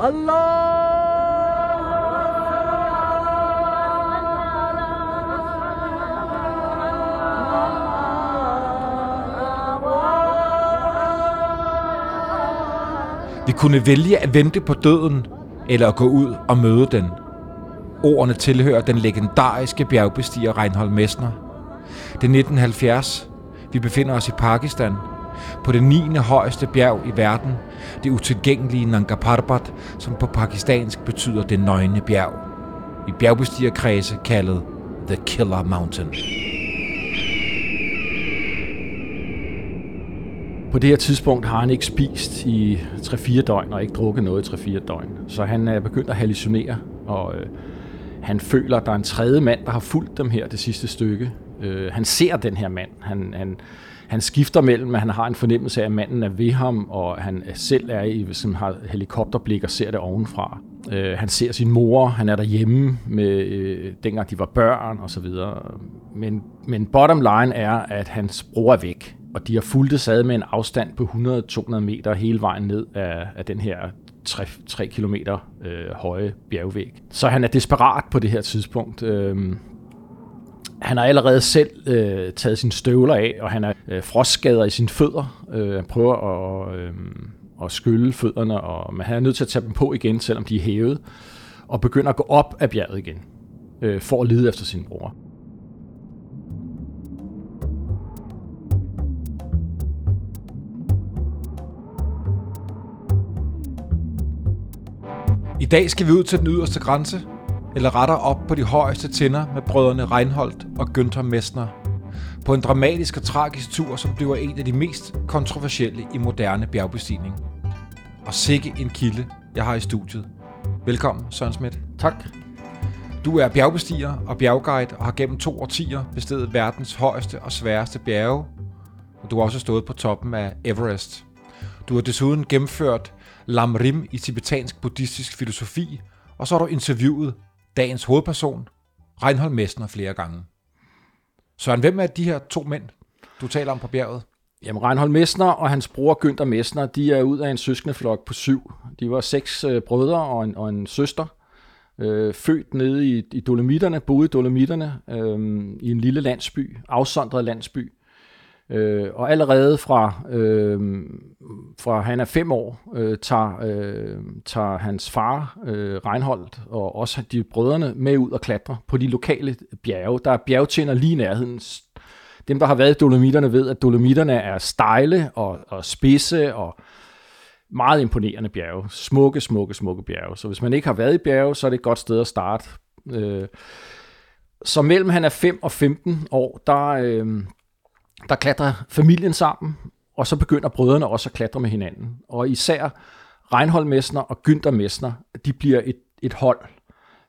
Vi kunne vælge at vente på døden, eller at gå ud og møde den. Ordene tilhører den legendariske bjergbestiger Reinhold Messner. Det er 1970. Vi befinder os i Pakistan. På det 9. højeste bjerg i verden, det utilgængelige Nanga Parbat, som på pakistansk betyder det nøgne bjerg. I bjergbestigerkredse kaldet The Killer Mountain. På det her tidspunkt har han ikke spist i 3-4 døgn og ikke drukket noget i 3-4 døgn. Så han er begyndt at hallucinere, og øh, han føler, at der er en tredje mand, der har fulgt dem her det sidste stykke. Øh, han ser den her mand. Han, han, han skifter mellem, at han har en fornemmelse af, at manden er ved ham, og han selv er i, som har helikopterblik og ser det ovenfra. Øh, han ser sin mor, han er derhjemme, med, øh, dengang de var børn og så videre. Men, men bottom line er, at hans bror er væk og de har fulgt sad med en afstand på 100-200 meter hele vejen ned af, af den her 3, 3 km øh, høje bjergvæg. Så han er desperat på det her tidspunkt. Øh, han har allerede selv øh, taget sine støvler af, og han er øh, frostskader i sine fødder. Øh, han prøver at, øh, at skylle fødderne, og, men han er nødt til at tage dem på igen, selvom de er hævet, og begynder at gå op af bjerget igen, øh, for at lede efter sin bror. I dag skal vi ud til den yderste grænse, eller retter op på de højeste tinder med brødrene Reinholdt og Günther Messner. På en dramatisk og tragisk tur, som bliver en af de mest kontroversielle i moderne bjergbestigning. Og sikke en kilde, jeg har i studiet. Velkommen, Søren Schmidt. Tak. Du er bjergbestiger og bjergguide og har gennem to årtier bestedet verdens højeste og sværeste bjerge. Og du har også stået på toppen af Everest. Du har desuden gennemført Lam Rim i tibetansk buddhistisk filosofi, og så har du interviewet dagens hovedperson, Reinhold Messner, flere gange. Søren, hvem er de her to mænd, du taler om på bjerget? Jamen, Reinhold Messner og hans bror Günther Messner, de er ud af en søskendeflok på syv. De var seks øh, brødre og en, og en søster, øh, født nede i, i Dolomitterne, boede i Dolomitterne, øh, i en lille landsby, afsondret landsby. Øh, og allerede fra, øh, fra han er fem år, øh, tager, øh, tager hans far, øh, Reinholdt, og også de brødrene med ud og klatre på de lokale bjerge. Der er bjergtænder lige i nærheden. Dem, der har været i Dolomitterne, ved, at Dolomitterne er stejle og, og spidse og meget imponerende bjerge. Smukke, smukke, smukke bjerge. Så hvis man ikke har været i bjerge, så er det et godt sted at starte. Øh, så mellem han er 5 og 15 år, der, øh, der klatrer familien sammen, og så begynder brødrene også at klatre med hinanden. Og især Reinhold Messner og Günther Messner, de bliver et, et hold.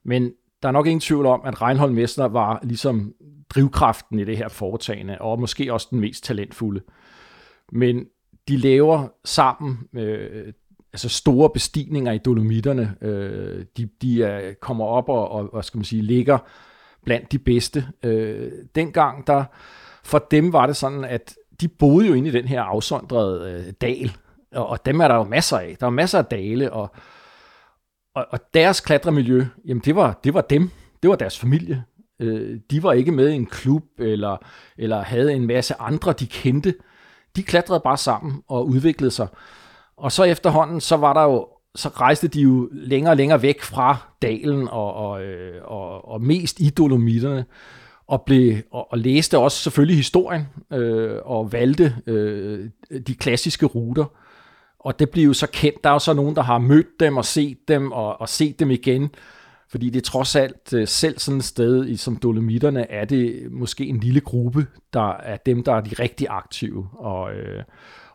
Men der er nok ingen tvivl om, at Reinhold Messner var ligesom drivkraften i det her foretagende, og måske også den mest talentfulde. Men de laver sammen øh, altså store bestigninger i Dolomitterne. Øh, de de er, kommer op og, og hvad skal man sige, ligger blandt de bedste. Øh, dengang der for dem var det sådan, at de boede jo inde i den her afsondrede øh, dal, og, og dem er der jo masser af. Der er masser af dale, og, og, og deres klatremiljø, jamen det var, det var dem. Det var deres familie. Øh, de var ikke med i en klub, eller, eller havde en masse andre, de kendte. De klatrede bare sammen og udviklede sig. Og så efterhånden, så var der jo så rejste de jo længere og længere væk fra dalen og, og, øh, og, og mest i Dolomitterne og, blev, og, og læste også selvfølgelig historien øh, og valgte øh, de klassiske ruter. Og det blev jo så kendt. Der er jo så nogen, der har mødt dem og set dem og, og set dem igen. Fordi det er trods alt, øh, selv sådan et sted i, som Dolomitterne, er det måske en lille gruppe, der er dem, der er de rigtig aktive. Og, øh,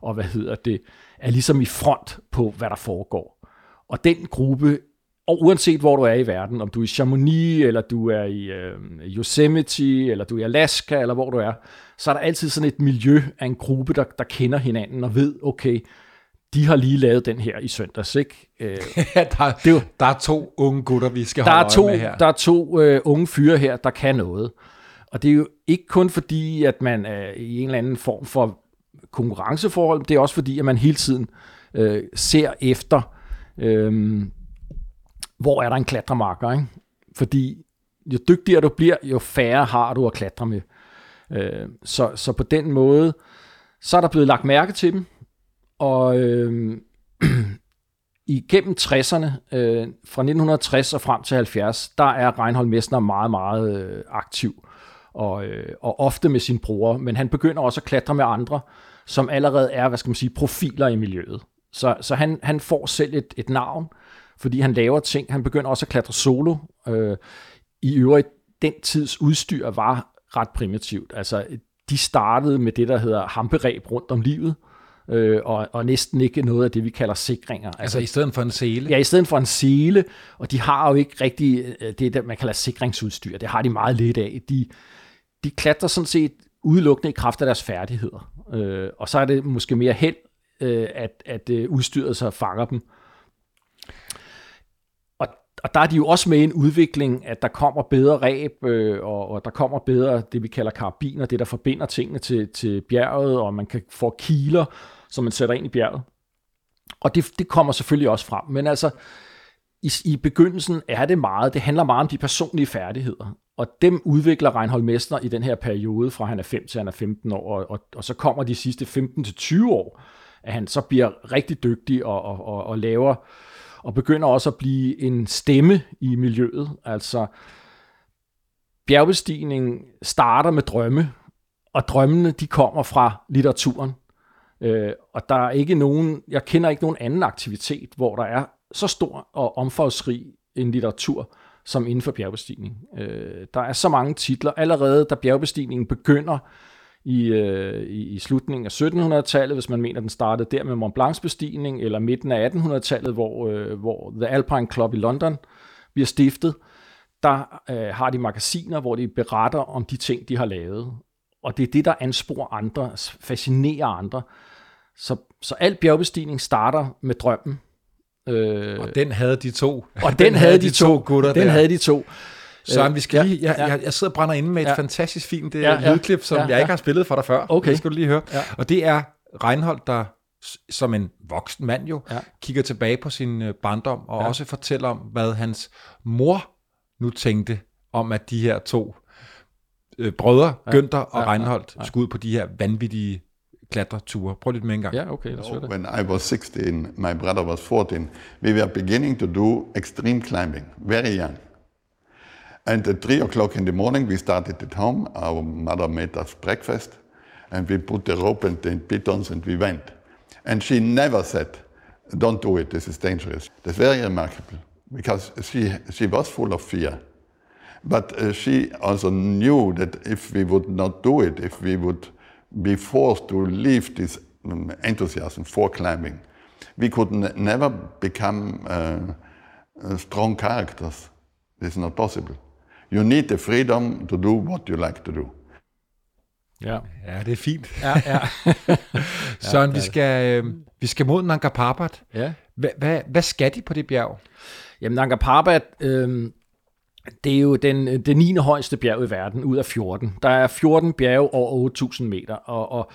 og hvad hedder det, er ligesom i front på, hvad der foregår. Og den gruppe og uanset hvor du er i verden, om du er i Chamonix, eller du er i øh, Yosemite, eller du er i Alaska, eller hvor du er, så er der altid sådan et miljø af en gruppe, der, der kender hinanden og ved, okay, de har lige lavet den her i søndags, ikke? Øh, ja, der, det jo, der er to unge gutter, vi skal der holde er to, med her. Der er to øh, unge fyre her, der kan noget. Og det er jo ikke kun fordi, at man er i en eller anden form for konkurrenceforhold, det er også fordi, at man hele tiden øh, ser efter, øh, hvor er der en klatremarker, ikke? Fordi jo dygtigere du bliver, jo færre har du at klatre med. Øh, så, så på den måde, så er der blevet lagt mærke til dem, og øh, igennem 60'erne, øh, fra 1960 og frem til 70, der er Reinhold Messner meget, meget øh, aktiv, og, øh, og ofte med sin bror, men han begynder også at klatre med andre, som allerede er, hvad skal man sige, profiler i miljøet. Så, så han, han får selv et, et navn, fordi han laver ting. Han begynder også at klatre solo. Øh, I øvrigt, den tids udstyr var ret primitivt. Altså, de startede med det, der hedder hamperæb rundt om livet, øh, og, og næsten ikke noget af det, vi kalder sikringer. Altså, altså i stedet for en sele? Ja, i stedet for en sele, og de har jo ikke rigtig øh, det, der man kalder sikringsudstyr. Det har de meget lidt af. De, de klatrer sådan set udelukkende i kraft af deres færdigheder. Øh, og så er det måske mere held, øh, at, at øh, udstyret så fanger dem. Og, der er de jo også med i en udvikling, at der kommer bedre ræb, øh, og, og der kommer bedre det, vi kalder karabiner, det der forbinder tingene til, til bjerget, og man kan få kiler, som man sætter ind i bjerget. Og det, det kommer selvfølgelig også frem. Men altså, i, i begyndelsen er det meget, det handler meget om de personlige færdigheder. Og dem udvikler Reinhold Messner i den her periode, fra han er 5 til han er 15 år, og, og, og så kommer de sidste 15 til 20 år, at han så bliver rigtig dygtig og, og, og, og laver, og begynder også at blive en stemme i miljøet. Altså, bjergbestigning starter med drømme, og drømmene de kommer fra litteraturen. Øh, og der er ikke nogen, jeg kender ikke nogen anden aktivitet, hvor der er så stor og omfangsrig en litteratur, som inden for bjergbestigning. Øh, der er så mange titler. Allerede da bjergbestigningen begynder i, øh, i, i slutningen af 1700-tallet, hvis man mener, den startede der med Mont Blancs bestigning, eller midten af 1800-tallet, hvor, øh, hvor The Alpine Club i London bliver stiftet, der øh, har de magasiner, hvor de beretter om de ting, de har lavet. Og det er det, der ansporer andre, fascinerer andre. Så, så al bjergbestigning starter med drømmen, Øh, og den havde de to. Og den, den havde de to, gutter Den der. havde de to. Så vi skal lige, jeg, ja. jeg, jeg sidder og brænder inde med et ja. fantastisk fint ja, ja. lydklip, som ja, ja. jeg ikke har spillet for dig før. Okay. Det skal du lige høre. Ja. Og det er Reinhold, der som en voksen mand jo, ja. kigger tilbage på sin øh, barndom, og ja. også fortæller om, hvad hans mor nu tænkte om, at de her to øh, brødre, ja. Günther og ja, Reinhold, ja, ja. skulle ud på de her vanvittige klatreture. Prøv lidt med en gang. Ja, okay, lad os høre det. When I was 16, my brother was 14, we were beginning to do extreme climbing, very young. And at 3 o'clock in the morning, we started at home. Our mother made us breakfast, and we put the rope and the pitons, and we went. And she never said, don't do it, this is dangerous. That's very remarkable, because she, she was full of fear. But uh, she also knew that if we would not do it, if we would be forced to leave this um, enthusiasm for climbing. We could never become uh, uh, strong characters. It's not possible. You need the freedom to do what you like to do. Ja, ja det er fint. Ja, ja. Søren, ja, vi, skal, øh, vi skal mod Nanga Parbat. Ja. Hvad, hvad, hvad skal de på det bjerg? Jamen, Nanga Parbat, øh, det er jo den, det 9. højeste bjerg i verden ud af 14. Der er 14 bjerge over 8.000 meter, og, og,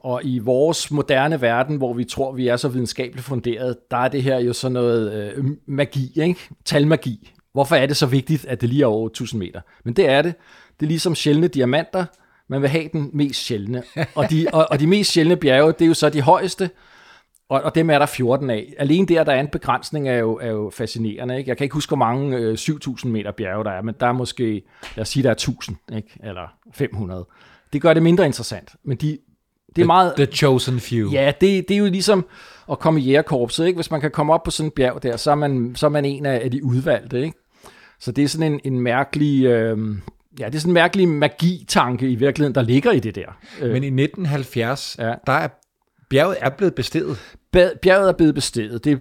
og i vores moderne verden, hvor vi tror, vi er så videnskabeligt funderet, der er det her jo sådan noget øh, magi, ikke? talmagi. Hvorfor er det så vigtigt, at det lige er over 8.000 meter? Men det er det. Det er ligesom sjældne diamanter. Man vil have den mest sjældne. Og de, og, og de mest sjældne bjerge, det er jo så de højeste, og, og dem er der 14 af. Alene der, der er en begrænsning, er jo, er jo fascinerende. Ikke? Jeg kan ikke huske, hvor mange øh, 7.000 meter bjerge der er, men der er måske, lad os sige, der er 1.000, ikke? eller 500. Det gør det mindre interessant. Men de, det er meget... The chosen few. Ja, det, det er jo ligesom at komme i jægerkorpset. Ikke? Hvis man kan komme op på sådan en bjerg der, så er man, så er man en af, af de udvalgte. Ikke? Så det er sådan en, en mærkelig... Øh, Ja, det er sådan en mærkelig magitanke i virkeligheden, der ligger i det der. Men i 1970, ja. der er Bjerget er blevet bestedet? Bjerget er blevet bestedet. Det,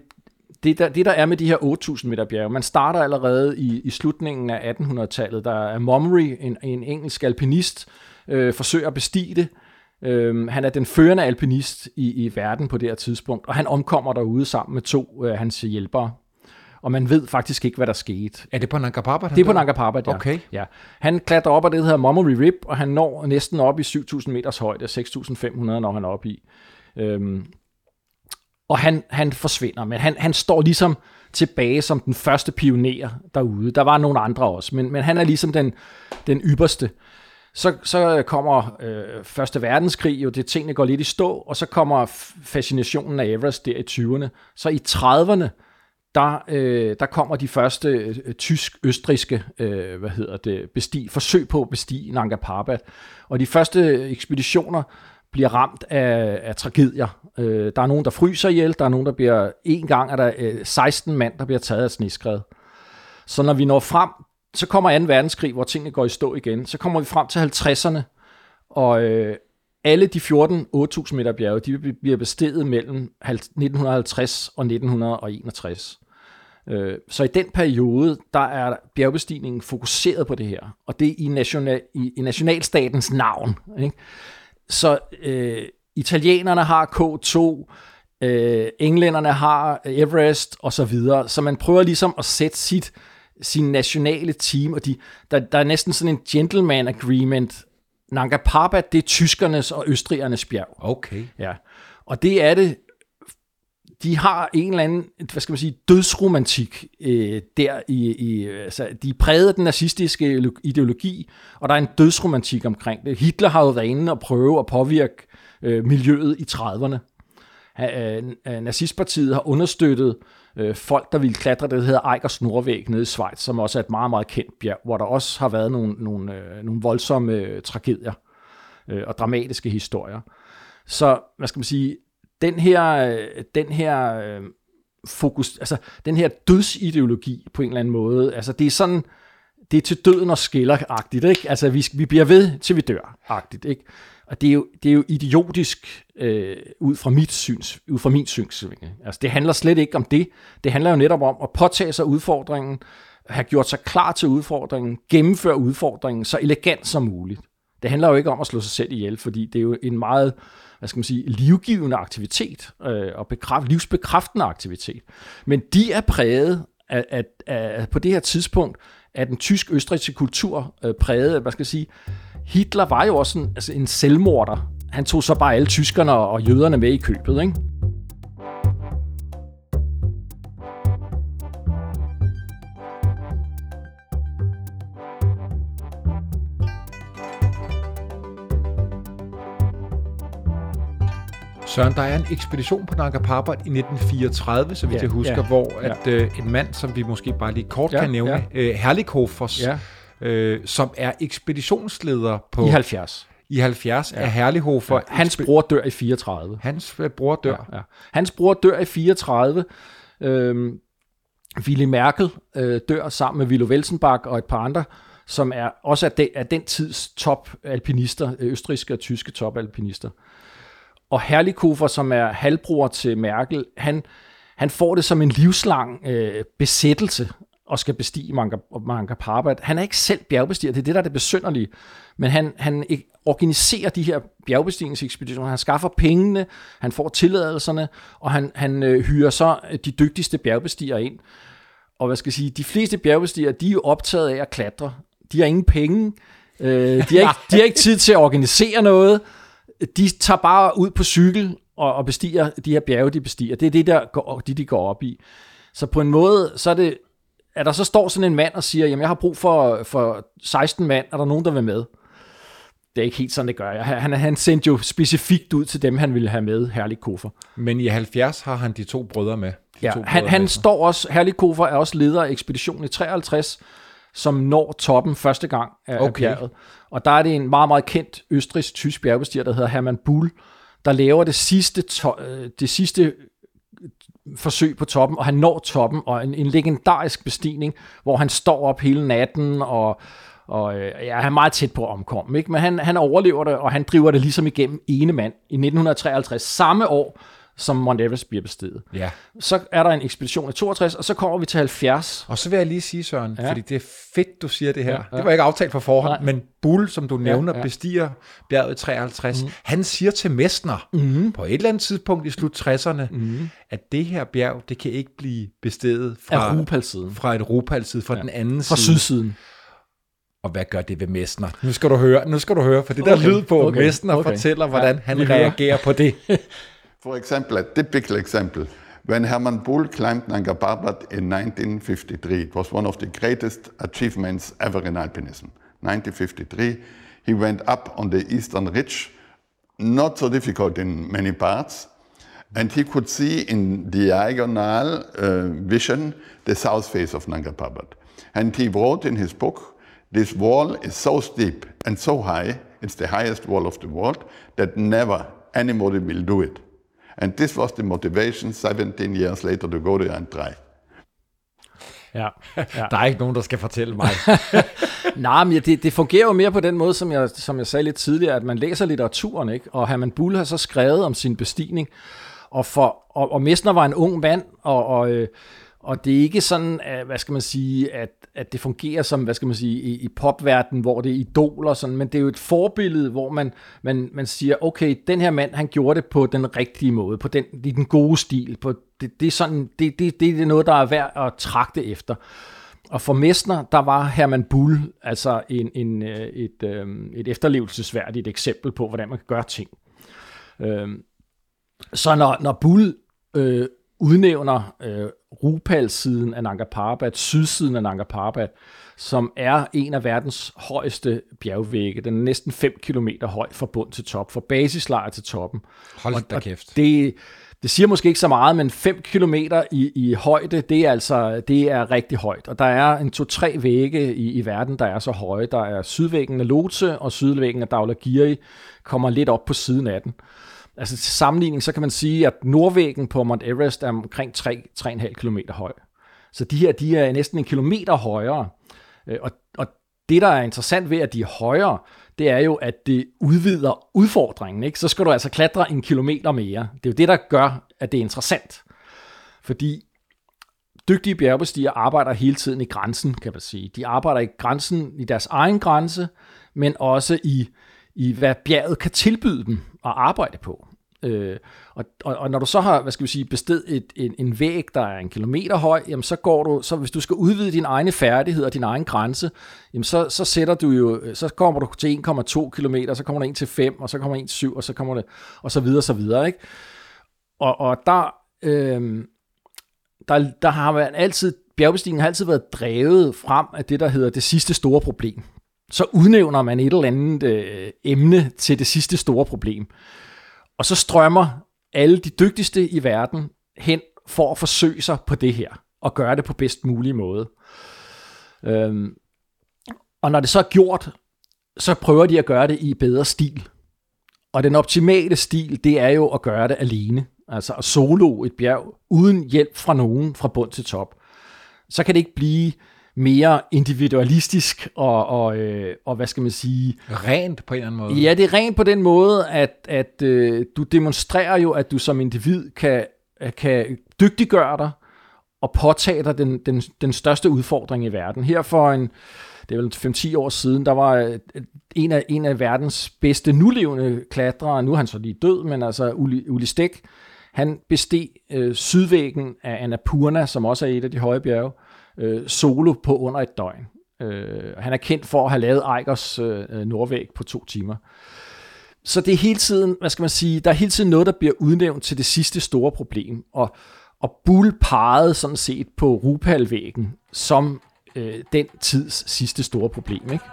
det, der, det der er med de her 8.000 meter bjerge, man starter allerede i, i slutningen af 1800-tallet. Der er Montgomery, en, en engelsk alpinist, øh, forsøger at bestige det. Øh, han er den førende alpinist i, i verden på det her tidspunkt, og han omkommer derude sammen med to af hans hjælpere. Og man ved faktisk ikke, hvad der skete. Er det på Nanga Parbat? Det er på Nanga Parbat, ja. Okay. ja. Han klatrer op af det, der hedder Montgomery Rip, og han når næsten op i 7.000 meters højde, 6.500 når han er op i. Øhm, Og han, han forsvinder, men han, han står ligesom tilbage som den første pioner derude. Der var nogle andre også, men, men han er ligesom den, den ypperste. Så, så kommer øh, Første Verdenskrig, jo det tingene går lidt i stå, og så kommer fascinationen af Everest der i 20'erne. Så i 30'erne, der, øh, der kommer de første øh, tysk-østriske øh, hvad hedder det, bestig, forsøg på at bestige Nanga Parbat. Og de første øh, ekspeditioner bliver ramt af, af tragedier. Øh, der er nogen, der fryser ihjel, der er nogen, der bliver... En gang er der øh, 16 mand, der bliver taget af sneskred. Så når vi når frem, så kommer 2. verdenskrig, hvor tingene går i stå igen. Så kommer vi frem til 50'erne, og øh, alle de 14 8.000 meter bjerge, de bliver besteget mellem 1950 og 1961. Øh, så i den periode, der er bjergbestigningen fokuseret på det her, og det er i, national, i, i nationalstatens navn. Ikke? Så øh, italienerne har K2, øh, englænderne har Everest og så videre, så man prøver ligesom at sætte sit sin nationale team, og de, der, der er næsten sådan en gentleman agreement. Nanga Parbat, det er tyskernes og østrigernes bjerg. Okay. Ja. Og det er det de har en eller anden, hvad skal man sige, dødsromantik øh, der i, i altså, de er præget af den nazistiske ideologi, og der er en dødsromantik omkring det. Hitler har jo været inde og prøve at påvirke øh, miljøet i 30'erne. Øh, øh, nazistpartiet har understøttet øh, folk, der ville klatre, det der hedder Eikers Nordvæg nede i Schweiz, som også er et meget, meget kendt bjerg, hvor der også har været nogle, nogle, øh, nogle voldsomme øh, tragedier øh, og dramatiske historier. Så, hvad skal man sige, den her, den her øh, fokus, altså den her dødsideologi på en eller anden måde, altså det er sådan, det er til døden og skiller-agtigt, ikke? Altså vi, vi bliver ved, til vi dør-agtigt, ikke? Og det er jo, det er jo idiotisk øh, ud fra mit syns, ud fra min synsvinkel. Altså det handler slet ikke om det. Det handler jo netop om at påtage sig udfordringen, have gjort sig klar til udfordringen, gennemføre udfordringen så elegant som muligt. Det handler jo ikke om at slå sig selv ihjel, fordi det er jo en meget hvad skal man sige, livgivende aktivitet øh, og bekræft, livsbekræftende aktivitet. Men de er præget af, af, af, på det her tidspunkt af den tysk-østrigske kultur øh, præget hvad skal jeg sige, Hitler var jo også en, altså en selvmorder. Han tog så bare alle tyskerne og jøderne med i købet, ikke? Søren, der er en ekspedition på Nanga Parbat i 1934, så vidt ja, jeg husker, ja, hvor at ja. øh, en mand, som vi måske bare lige kort ja, kan nævne, ja. øh, Herlighofers, ja. øh, som er ekspeditionsleder på... I 70. I 70 ja. er Herlighofer... Ja. Hans bror dør i 34. Hans øh, bror dør. Ja, ja. Hans bror dør i 34. Øhm, Willy Merkel øh, dør sammen med Willy Welsenbach og et par andre, som er også af, de, af den tids top alpinister, østriske og tyske top alpinister. Og Herlikofer, som er halvbror til Merkel, han, han får det som en livslang øh, besættelse og skal bestige Manga, Manga Parbat. Han er ikke selv bjergbestiger, det er det, der er det besynderlige. Men han, han e- organiserer de her bjergbestigningsekspeditioner. Han skaffer pengene, han får tilladelserne, og han, han øh, hyrer så øh, de dygtigste bjergbestigere ind. Og hvad skal jeg sige, de fleste bjergbestigere, de er jo optaget af at klatre. De har ingen penge, øh, de, har ikke, de har ikke tid til at organisere noget, de tager bare ud på cykel og, og bestiger de her bjerge, de bestiger. Det er det, der går, de, de går op i. Så på en måde, så er det, at der så står sådan en mand og siger, jamen jeg har brug for, for 16 mand, er der nogen, der vil med? Det er ikke helt sådan, det gør jeg. Han, han sendte jo specifikt ud til dem, han ville have med, Herlig Koffer. Men i 70 har han de to brødre med. De ja, to han, han står også, Herlig Koffer er også leder af ekspeditionen i 53, som når toppen første gang af, okay. af bjerget. Og der er det en meget, meget kendt østrisk-tysk bjergbestiger, der hedder Hermann Bull, der laver det sidste, to, øh, det sidste forsøg på toppen, og han når toppen, og en, en legendarisk bestigning, hvor han står op hele natten, og, og øh, ja, han er meget tæt på at omkomme, ikke? men han, han overlever det, og han driver det ligesom igennem ene mand i 1953, samme år, som Mount Everest bliver bestedet. Ja. Så er der en ekspedition i 62, og så kommer vi til 70. Og så vil jeg lige sige, Søren, ja. fordi det er fedt, du siger det her. Ja, ja. Det var ikke aftalt på forhånd, Nej. men Bull, som du nævner, ja, ja. bestiger bjerget i 53. Mm. Han siger til Messner mm. på et eller andet tidspunkt i slut 60'erne, mm. at det her bjerg, det kan ikke blive bestedet fra, fra et Rupalside, fra ja. den anden fra side. Fra sydsiden. Og hvad gør det ved Messner? Nu skal du høre, nu skal du høre, for det der okay. lyd på, okay. Messner okay. fortæller, hvordan ja, han reagerer på det. For example, a typical example, when Hermann Bull climbed Nanga Parbat in 1953, it was one of the greatest achievements ever in alpinism. 1953, he went up on the eastern ridge, not so difficult in many parts, and he could see in diagonal uh, vision the south face of Nanga Parbat. And he wrote in his book, this wall is so steep and so high, it's the highest wall of the world, that never anybody will do it. And this was the motivation 17 years later to go there and try. Ja, ja. Der er ikke nogen, der skal fortælle mig. Nej, men det, det fungerer jo mere på den måde, som jeg, som jeg sagde lidt tidligere, at man læser litteraturen, ikke? og Herman Bull har så skrevet om sin bestigning, og, for, og, og Messner var en ung mand, og, og, øh, og det er ikke sådan, at, hvad skal man sige, at, at det fungerer som, hvad skal man sige, i, i popverdenen, hvor det er idoler, sådan, men det er jo et forbillede, hvor man, man, man siger, okay, den her mand, han gjorde det på den rigtige måde, på den, i den gode stil, på, det, det, er sådan, det, det, det er noget, der er værd at trakte efter. Og for Messner, der var Herman Bull altså en, en, øh, et, øh, et efterlevelsesværdigt eksempel på, hvordan man kan gøre ting. Øhm, så når, når Bull øh, udnævner øh, Rupal-siden af Nanga Parbat, sydsiden af Nanga Parbat, som er en af verdens højeste bjergvægge. Den er næsten 5 km høj fra bund til top, fra basislejr til toppen. Hold da kæft. Det, det siger måske ikke så meget, men 5 km i, i højde, det er altså det er rigtig højt. Og der er en to-tre vægge i, i verden, der er så høje. Der er sydvæggen af Lhotse, og sydvæggen af Dhaulagiri kommer lidt op på siden af den. Altså til sammenligning, så kan man sige, at nordvæggen på Mount Everest er omkring 3-3,5 km høj. Så de her, de er næsten en kilometer højere. Øh, og, og det, der er interessant ved, at de er højere, det er jo, at det udvider udfordringen. Ikke? Så skal du altså klatre en kilometer mere. Det er jo det, der gør, at det er interessant. Fordi dygtige bjergbestiger arbejder hele tiden i grænsen, kan man sige. De arbejder i grænsen, i deres egen grænse, men også i, i hvad bjerget kan tilbyde dem at arbejde på. Øh, og, og, og når du så har, hvad skal vi sige, bested et, en, en væg, der er en kilometer høj, jamen så går du, så hvis du skal udvide dine egne færdigheder, din egen grænse, jamen så, så sætter du jo, så kommer du til 1,2 km, så kommer der en til 5, og så kommer der en til 7, og så kommer det, og så videre, så videre, ikke? Og, og der, øh, der, der har man altid, bjergbestigningen har altid været drevet frem af det, der hedder det sidste store problem. Så udnævner man et eller andet øh, emne til det sidste store problem. Og så strømmer alle de dygtigste i verden hen for at forsøge sig på det her, og gøre det på bedst mulig måde. Øhm, og når det så er gjort, så prøver de at gøre det i bedre stil. Og den optimale stil, det er jo at gøre det alene. Altså at solo et bjerg uden hjælp fra nogen fra bund til top. Så kan det ikke blive mere individualistisk og, og, øh, og hvad skal man sige... Rent på en eller anden måde. Ja, det er rent på den måde, at, at øh, du demonstrerer jo, at du som individ kan, kan dygtiggøre dig og påtage dig den, den, den største udfordring i verden. Her for en, det er vel 5-10 år siden, der var øh, en af, en af verdens bedste nulevende klatrere, nu er han så lige død, men altså Uli, Uli Stek, han besteg øh, sydvæggen af Annapurna, som også er et af de høje bjerge, øh, solo på under et døgn. Øh, han er kendt for at have lavet Eikers øh, nordvæg på to timer. Så det er hele tiden, hvad skal man sige, der er hele tiden noget, der bliver udnævnt til det sidste store problem. Og, og Bull pegede sådan set på Rupalvæggen som øh, den tids sidste store problem. Ikke?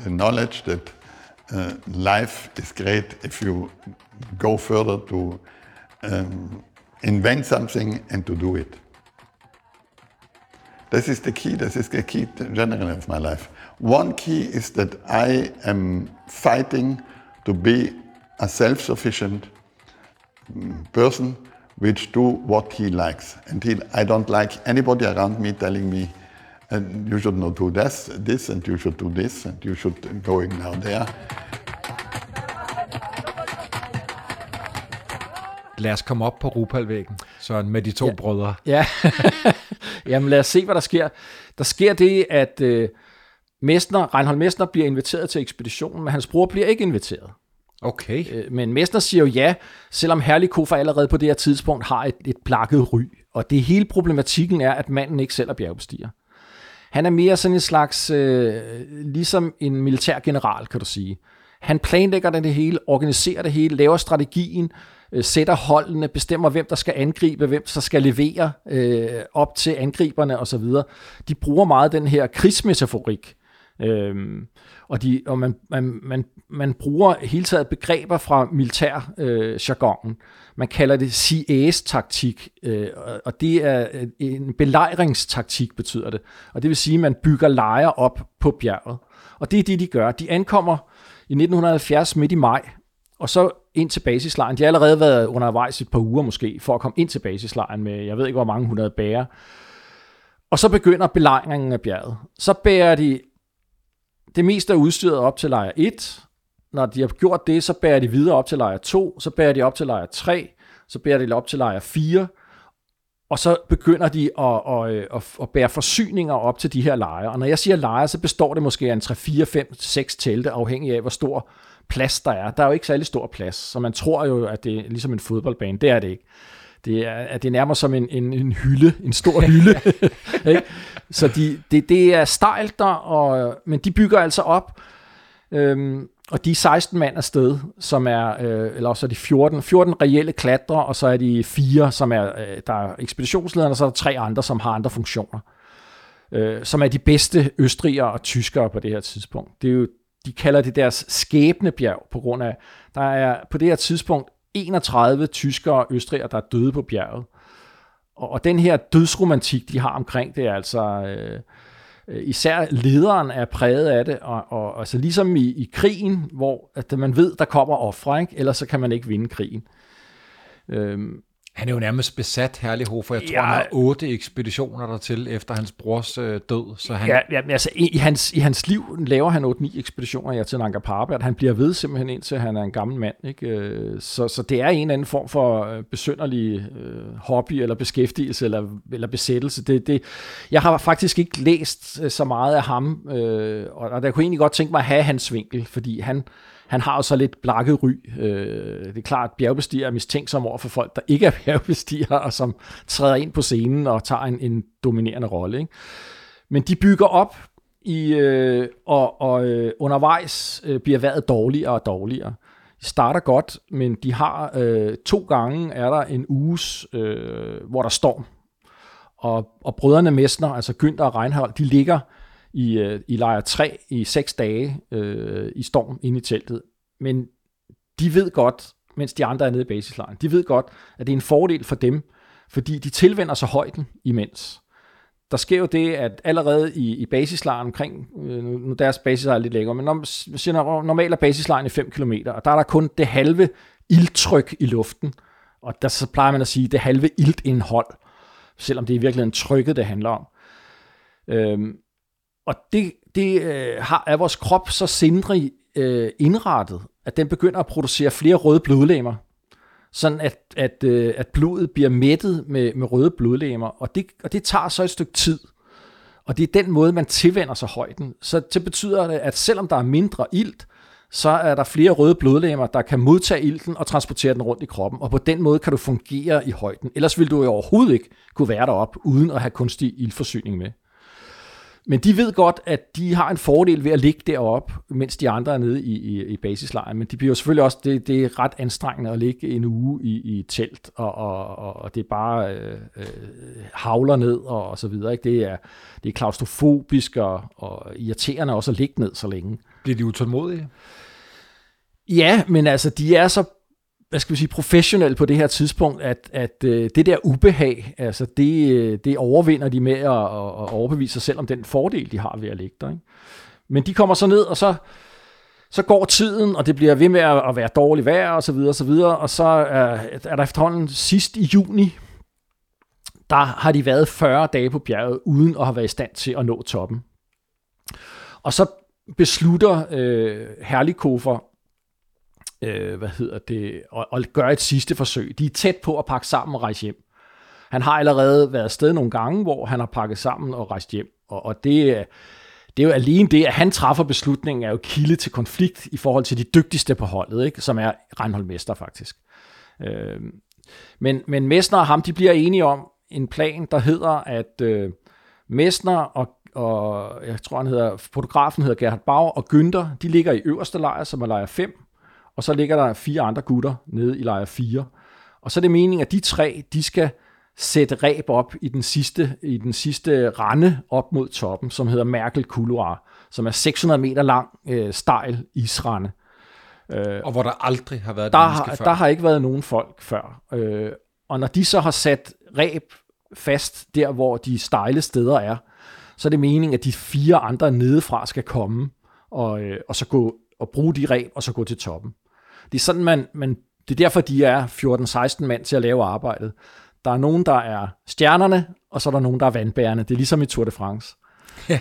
The knowledge that uh, life is great if you go further to um, invent something and to do it. This is the key, this is the key generally of my life. One key is that I am fighting to be a self-sufficient mm, person which do what he likes. And he, I don't like anybody around me telling me, and you should not do this, this, and you should do this, and you should going now there. Lad os komme op på Rupalvæggen, Søren, med de to ja. brødre. Ja, jamen lad os se, hvad der sker. Der sker det, at øh, Mestner, Reinhold Mestner bliver inviteret til ekspeditionen, men hans bror bliver ikke inviteret. Okay. Øh, men Mestner siger jo ja, selvom Herlig allerede på det her tidspunkt har et, et plakket ry. Og det hele problematikken er, at manden ikke selv er bjergbestiger. Han er mere sådan en slags, øh, ligesom en militær general, kan du sige. Han planlægger det hele, organiserer det hele, laver strategien, øh, sætter holdene, bestemmer, hvem der skal angribe, hvem der skal levere øh, op til angriberne osv. De bruger meget den her krigsmetaforik. Øhm, og de, og man, man, man, man bruger hele taget begreber fra militær øh, jargonen. Man kalder det CAS-taktik, øh, og det er øh, en belejringstaktik, betyder det. Og det vil sige, at man bygger lejre op på bjerget. Og det er det, de gør. De ankommer i 1970 midt i maj, og så ind til basislejren. De har allerede været undervejs et par uger måske, for at komme ind til basislejren med, jeg ved ikke, hvor mange hundrede bærer. Og så begynder belejringen af bjerget. Så bærer de det meste af udstyret op til lejr 1. Når de har gjort det, så bærer de videre op til lejr 2, så bærer de op til lejr 3, så bærer de op til lejr 4, og så begynder de at, at, at, at bære forsyninger op til de her lejre. Og når jeg siger lejre, så består det måske af en 3, 4, 5, 6 telte, afhængig af, hvor stor plads der er. Der er jo ikke særlig stor plads, så man tror jo, at det er ligesom en fodboldbane. Det er det ikke. Det er, at det er nærmere som en, en, en hylde, en stor hylde. ikke? Så de, det, det er stejlt der, og, men de bygger altså op, øhm, og de er 16 mand afsted, som er, øh, eller også er de 14, 14 reelle klatre, og så er de fire, som er, øh, der er ekspeditionslederne, og så er der tre andre, som har andre funktioner. Øh, som er de bedste østrigere og tyskere på det her tidspunkt. Det er jo, de kalder det deres skæbnebjerg, på grund af, der er på det her tidspunkt 31 tyskere og østrigere, der er døde på bjerget. Og, og den her dødsromantik, de har omkring det, er altså... Øh, Øh, især lederen er præget af det, og, og altså ligesom i, i krigen, hvor at man ved, der kommer ofre, ikke? ellers så kan man ikke vinde krigen. Øhm, han er jo nærmest besat, Herlighofer. Jeg tror, ja, han har otte ekspeditioner der til efter hans brors øh, død. Så han... Ja, ja altså, i, i, hans, i hans liv laver han 8-9 ekspeditioner ja, til Nanga Parbat. Han bliver ved simpelthen indtil han er en gammel mand. Ikke? Øh, så, så det er en eller anden form for øh, besynderlig øh, hobby eller beskæftigelse eller, eller besættelse. Det, det, jeg har faktisk ikke læst øh, så meget af ham, øh, og, og der kunne egentlig godt tænke mig at have hans vinkel, fordi han han har jo så lidt blakket ry. Øh, det er klart, at bjergbestiger er mistænksom over for folk, der ikke er bjergbestiger, og som træder ind på scenen og tager en, en dominerende rolle. Ikke? Men de bygger op, i, øh, og, og øh, undervejs øh, bliver vejret dårligere og dårligere. De starter godt, men de har øh, to gange er der en uges, øh, hvor der storm. Og, og brødrene Messner, altså Günther og Reinhold, de ligger i, øh, i lejr 3 i 6 dage øh, i storm inde i teltet. Men de ved godt, mens de andre er nede i basislejren, de ved godt, at det er en fordel for dem, fordi de tilvender sig højden imens. Der sker jo det, at allerede i, i basislejren omkring, øh, nu deres basislejr er lidt længere, men når, normalt er basislejren i 5 km, og der er der kun det halve ildtryk i luften, og der så plejer man at sige det halve iltindhold, selvom det er i virkeligheden trykket, det handler om. Øhm, og det, det øh, har, er vores krop så sindrig øh, indrettet, at den begynder at producere flere røde blodlegemer, sådan at, at, øh, at blodet bliver mættet med, med røde blodlegemer, og det, og det tager så et stykke tid. Og det er den måde, man tilvender sig højden. Så det betyder det, at selvom der er mindre ilt, så er der flere røde blodlegemer, der kan modtage ilten og transportere den rundt i kroppen, og på den måde kan du fungere i højden. Ellers vil du jo overhovedet ikke kunne være derop uden at have kunstig ildforsyning med. Men de ved godt, at de har en fordel ved at ligge deroppe, mens de andre er nede i, i, i basislejren. Men de bliver jo selvfølgelig også, det, det er ret anstrengende at ligge en uge i, i telt, og, og, og det er bare øh, øh, havler ned og, og så videre. Ikke? Det, er, det er klaustrofobisk og, og irriterende også at ligge ned så længe. Bliver de utålmodige? Ja, men altså, de er så hvad skal vi sige, professionel på det her tidspunkt, at, at øh, det der ubehag, altså det, øh, det overvinder de med at, at overbevise sig selv om den fordel, de har ved at ligge der. Ikke? Men de kommer så ned, og så, så går tiden, og det bliver ved med at være dårligt vejr, og så videre, og så videre, og så er, er der efterhånden sidst i juni, der har de været 40 dage på bjerget, uden at have været i stand til at nå toppen. Og så beslutter øh, Herlikofer øh, hvad hedder det, og, og gøre et sidste forsøg. De er tæt på at pakke sammen og rejse hjem. Han har allerede været afsted nogle gange, hvor han har pakket sammen og rejst hjem. Og, og det, øh, det er jo alene det, at han træffer beslutningen, er jo kilde til konflikt i forhold til de dygtigste på holdet, ikke? som er Reinhold Mester faktisk. Øh, men, men Messner og ham, de bliver enige om en plan, der hedder, at øh, Messner og, og jeg tror, han hedder, fotografen hedder Gerhard Bauer, og Günther, de ligger i øverste lejr, som er lejr 5, og så ligger der fire andre gutter nede i lejr 4. Og så er det meningen, at de tre, de skal sætte ræb op i den sidste, i den sidste rande op mod toppen, som hedder Merkel Couloir, som er 600 meter lang øh, stejl isrande. Øh, og hvor der aldrig har været der har, før. Der har ikke været nogen folk før. Øh, og når de så har sat ræb fast der, hvor de stejle steder er, så er det meningen, at de fire andre nedefra skal komme og, øh, og så gå og bruge de ræb og så gå til toppen. Det er sådan, man, man det er derfor, de er 14-16 mand til at lave arbejdet. Der er nogen, der er stjernerne, og så er der nogen, der er vandbærende. Det er ligesom i Tour de France. Ja,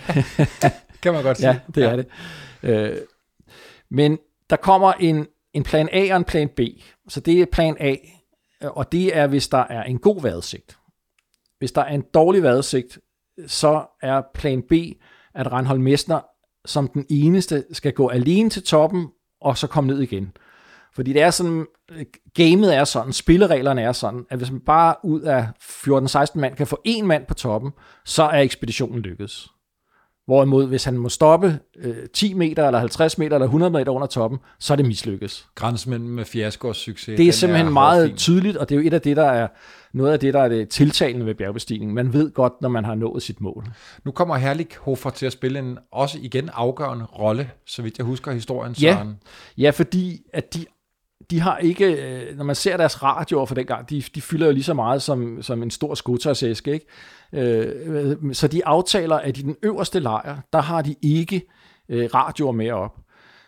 kan man godt sige. ja, det er det. Øh, men der kommer en, en plan A og en plan B. Så det er plan A, og det er, hvis der er en god vejrudsigt. Hvis der er en dårlig vejrudsigt, så er plan B, at Reinhold Messner som den eneste skal gå alene til toppen, og så komme ned igen. Fordi det er sådan, gamet er sådan, spillereglerne er sådan, at hvis man bare ud af 14-16 mand kan få en mand på toppen, så er ekspeditionen lykkedes. Hvorimod, hvis han må stoppe øh, 10 meter, eller 50 meter, eller 100 meter under toppen, så er det mislykkes. Grænsen mellem fiasko og succes. Det er simpelthen er meget fin. tydeligt, og det er jo et af det, der er noget af det, der er det tiltalende ved bjergbestigning. Man ved godt, når man har nået sit mål. Nu kommer Herlik Hofer til at spille en også igen afgørende rolle, så vidt jeg husker historien. Ja, ja fordi at de de har ikke, øh, når man ser deres radioer for den gang, de, de fylder jo lige så meget som, som en stor skotøjsæske, ikke? Øh, så de aftaler, at i den øverste lejr, der har de ikke øh, radioer med op.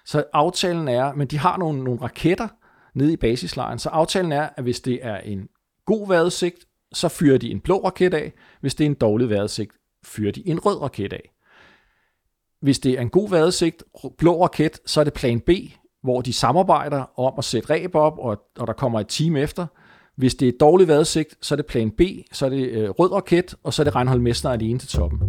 Så aftalen er, men de har nogle, nogle raketter nede i basislejren, så aftalen er, at hvis det er en god vejrudsigt, så fyrer de en blå raket af. Hvis det er en dårlig vejrudsigt, fyrer de en rød raket af. Hvis det er en god vejrudsigt, blå raket, så er det plan B, hvor de samarbejder om at sætte ræb op, og, og der kommer et team efter. Hvis det er dårlig vejrudsigt, så er det plan B, så er det øh, rød raket, og så er det Reinhold Messner alene til toppen.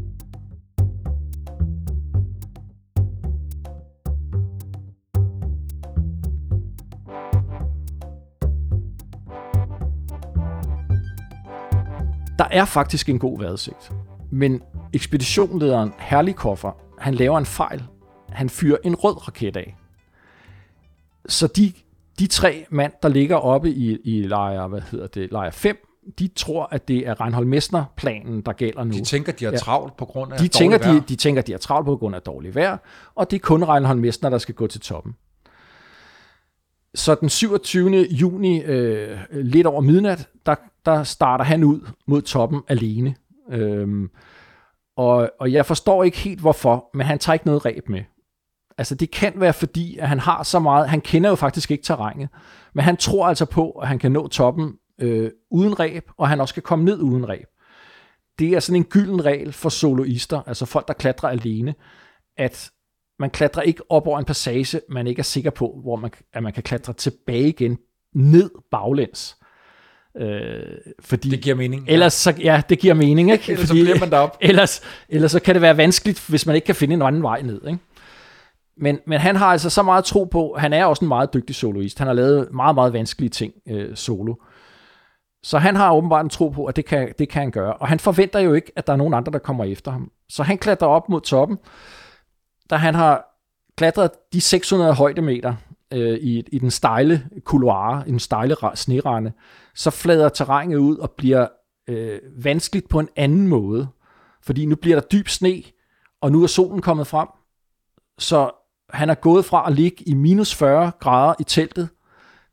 Der er faktisk en god vejrudsigt, men ekspeditionlederen Herlikoffer, han laver en fejl. Han fyrer en rød raket af. Så de, de tre mand, der ligger oppe i, i lejr, hvad hedder det, lejr 5, de tror, at det er Reinhold Messner-planen, der gælder nu. De tænker, de har travlt på grund af de tænker, vejr. De, de tænker, de har travlt på grund af dårlig vejr, og det er kun Reinhold Messner, der skal gå til toppen. Så den 27. juni, øh, lidt over midnat, der, der starter han ud mod toppen alene. Øhm, og, og jeg forstår ikke helt hvorfor, men han tager ikke noget ræb med. Altså det kan være fordi, at han har så meget, han kender jo faktisk ikke terrænet, men han tror altså på, at han kan nå toppen øh, uden ræb, og han også kan komme ned uden ræb. Det er sådan en gylden regel for soloister, altså folk, der klatrer alene, at man klatrer ikke op over en passage, man ikke er sikker på, hvor man, at man kan klatre tilbage igen, ned baglæns. Øh, fordi, det giver mening. Ja. Ellers så, ja, det giver mening, ikke? ellers fordi, så bliver man derop. Ellers, ellers så kan det være vanskeligt, hvis man ikke kan finde en anden vej ned, ikke? Men, men han har altså så meget tro på, han er også en meget dygtig soloist. Han har lavet meget, meget vanskelige ting øh, solo. Så han har åbenbart en tro på, at det kan, det kan han gøre. Og han forventer jo ikke, at der er nogen andre, der kommer efter ham. Så han klatrer op mod toppen, da han har klatret de 600 højdemeter øh, i, i den stejle couloir, i den stejle snerende, så flader terrænet ud og bliver øh, vanskeligt på en anden måde. Fordi nu bliver der dyb sne, og nu er solen kommet frem. Så han er gået fra at ligge i minus 40 grader i teltet,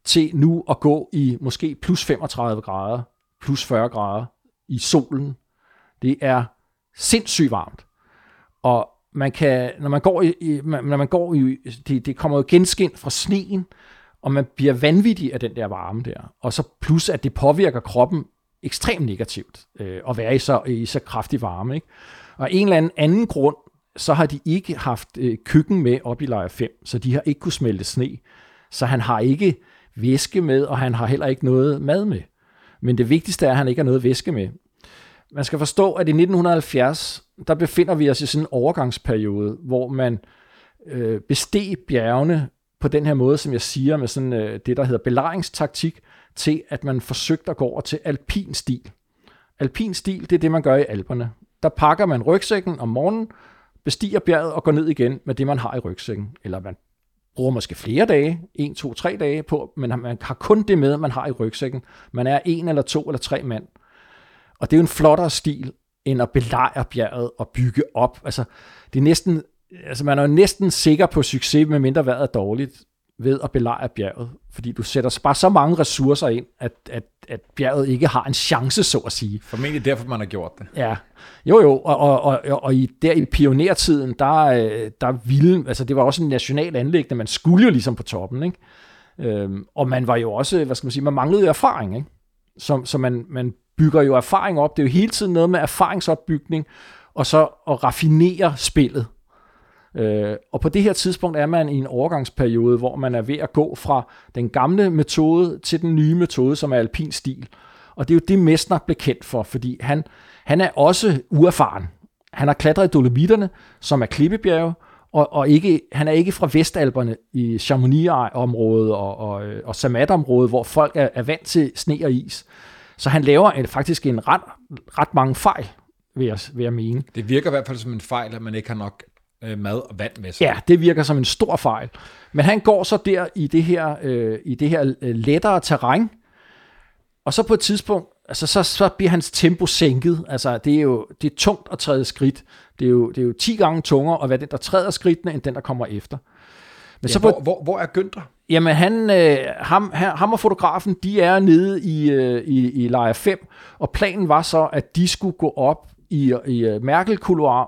til nu at gå i måske plus 35 grader, plus 40 grader i solen. Det er sindssygt varmt. Og man kan, når man går i, når man går i, det, det kommer jo genskin fra sneen, og man bliver vanvittig af den der varme der. Og så plus, at det påvirker kroppen ekstremt negativt øh, at være i så, i så kraftig varme. Ikke? Og en eller anden anden grund så har de ikke haft øh, køkken med op i lejr 5, så de har ikke kunne smelte sne. Så han har ikke væske med, og han har heller ikke noget mad med. Men det vigtigste er, at han ikke har noget væske med. Man skal forstå, at i 1970, der befinder vi os i sådan en overgangsperiode, hvor man øh, besteg bjergene på den her måde, som jeg siger, med sådan øh, det, der hedder belejringstaktik, til at man forsøgte at gå over til alpin stil. Alpin stil, det er det, man gør i Alperne. der pakker man rygsækken om morgenen, bestiger bjerget og går ned igen med det, man har i rygsækken. Eller man bruger måske flere dage, en, to, tre dage på, men man har kun det med, man har i rygsækken. Man er en eller to eller tre mand. Og det er jo en flottere stil, end at belejre bjerget og bygge op. Altså, det er næsten, altså man er jo næsten sikker på succes, med mindre vejret er dårligt, ved at belejre bjerget. Fordi du sætter bare så mange ressourcer ind, at, at, at bjerget ikke har en chance, så at sige. Formentlig derfor, man har gjort det. Ja, jo jo, og, og, og, og i, der i pionertiden, der, der ville, altså det var også en national anlæggende, man skulle jo ligesom på toppen, ikke? Øhm, og man var jo også, hvad skal man sige, man manglede jo erfaring, ikke? Så, så man, man bygger jo erfaring op. Det er jo hele tiden noget med erfaringsopbygning, og så at raffinere spillet. Øh, og på det her tidspunkt er man i en overgangsperiode, hvor man er ved at gå fra den gamle metode til den nye metode, som er alpin stil. Og det er jo det, Messner blev kendt for, fordi han, han er også uerfaren. Han har klatret i Dolomitterne, som er klippebjerge, og, og ikke, han er ikke fra Vestalperne i Chamonix-området og, og, øh, og Samat-området, hvor folk er, er vant til sne og is. Så han laver en, faktisk en ret, ret mange fejl, vil jeg, vil jeg mene. Det virker i hvert fald som en fejl, at man ikke har nok øh, mad og vand med sig. Ja, det virker som en stor fejl. Men han går så der i det her, øh, i det her øh, lettere terræn, og så på et tidspunkt, altså så, så bliver hans tempo sænket. Altså det er jo det er tungt at træde skridt. Det er, jo, det er jo 10 gange tungere at være den, der træder skridtene, end den, der kommer efter. Men ja, så på, hvor, hvor, hvor er Günther? Jamen, han, øh, ham, ham og fotografen, de er nede i, øh, i, i lejr 5, og planen var så, at de skulle gå op i, i øh, uh, merkel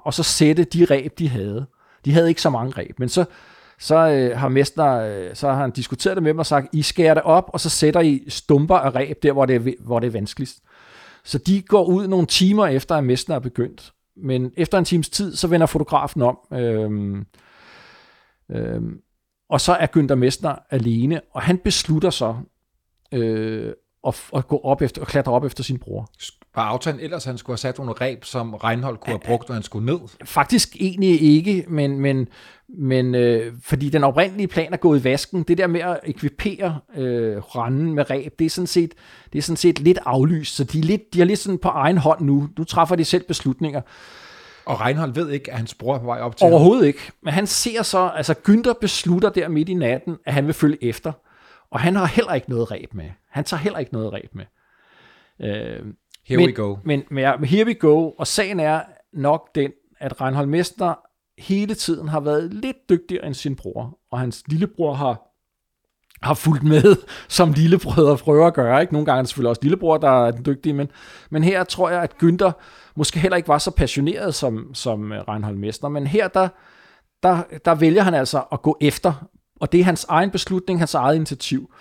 og så sætte de ræb, de havde. De havde ikke så mange ræb, men så, så øh, har Mester, øh, så har han diskuteret det med dem og sagt, I skærer det op, og så sætter I stumper af ræb der, hvor det, er, hvor det er vanskeligst. Så de går ud nogle timer efter, at Mester er begyndt. Men efter en times tid, så vender fotografen om. Øhm, øhm, og så er Günther Messner alene, og han beslutter så øh, at, at gå op efter, at klatre op efter sin bror. Var aftalen ellers, han skulle have sat nogle reb, som Reinhold kunne have brugt, når han skulle ned? Faktisk egentlig ikke, men, men, men øh, fordi den oprindelige plan er gået i vasken. Det der med at ekvipere øh, randen med reb, det er, sådan set, det er sådan set lidt aflyst, så de er, lidt, de er lidt sådan på egen hånd nu. Nu træffer de selv beslutninger. Og Reinhold ved ikke, at hans bror er på vej op til Overhovedet ham. ikke. Men han ser så, altså Günther beslutter der midt i natten, at han vil følge efter. Og han har heller ikke noget ræb med. Han tager heller ikke noget ræb med. Øh, here men, we go. Men, men ja, here we go. Og sagen er nok den, at Reinhold Mester hele tiden har været lidt dygtigere end sin bror. Og hans lillebror har har fulgt med, som lillebrødre prøver at gøre. Ikke? Nogle gange er det selvfølgelig også lillebror, der er den dygtige, men, men her tror jeg, at Günther måske heller ikke var så passioneret som, som Reinhold Mester, men her der, der, der vælger han altså at gå efter, og det er hans egen beslutning, hans eget initiativ.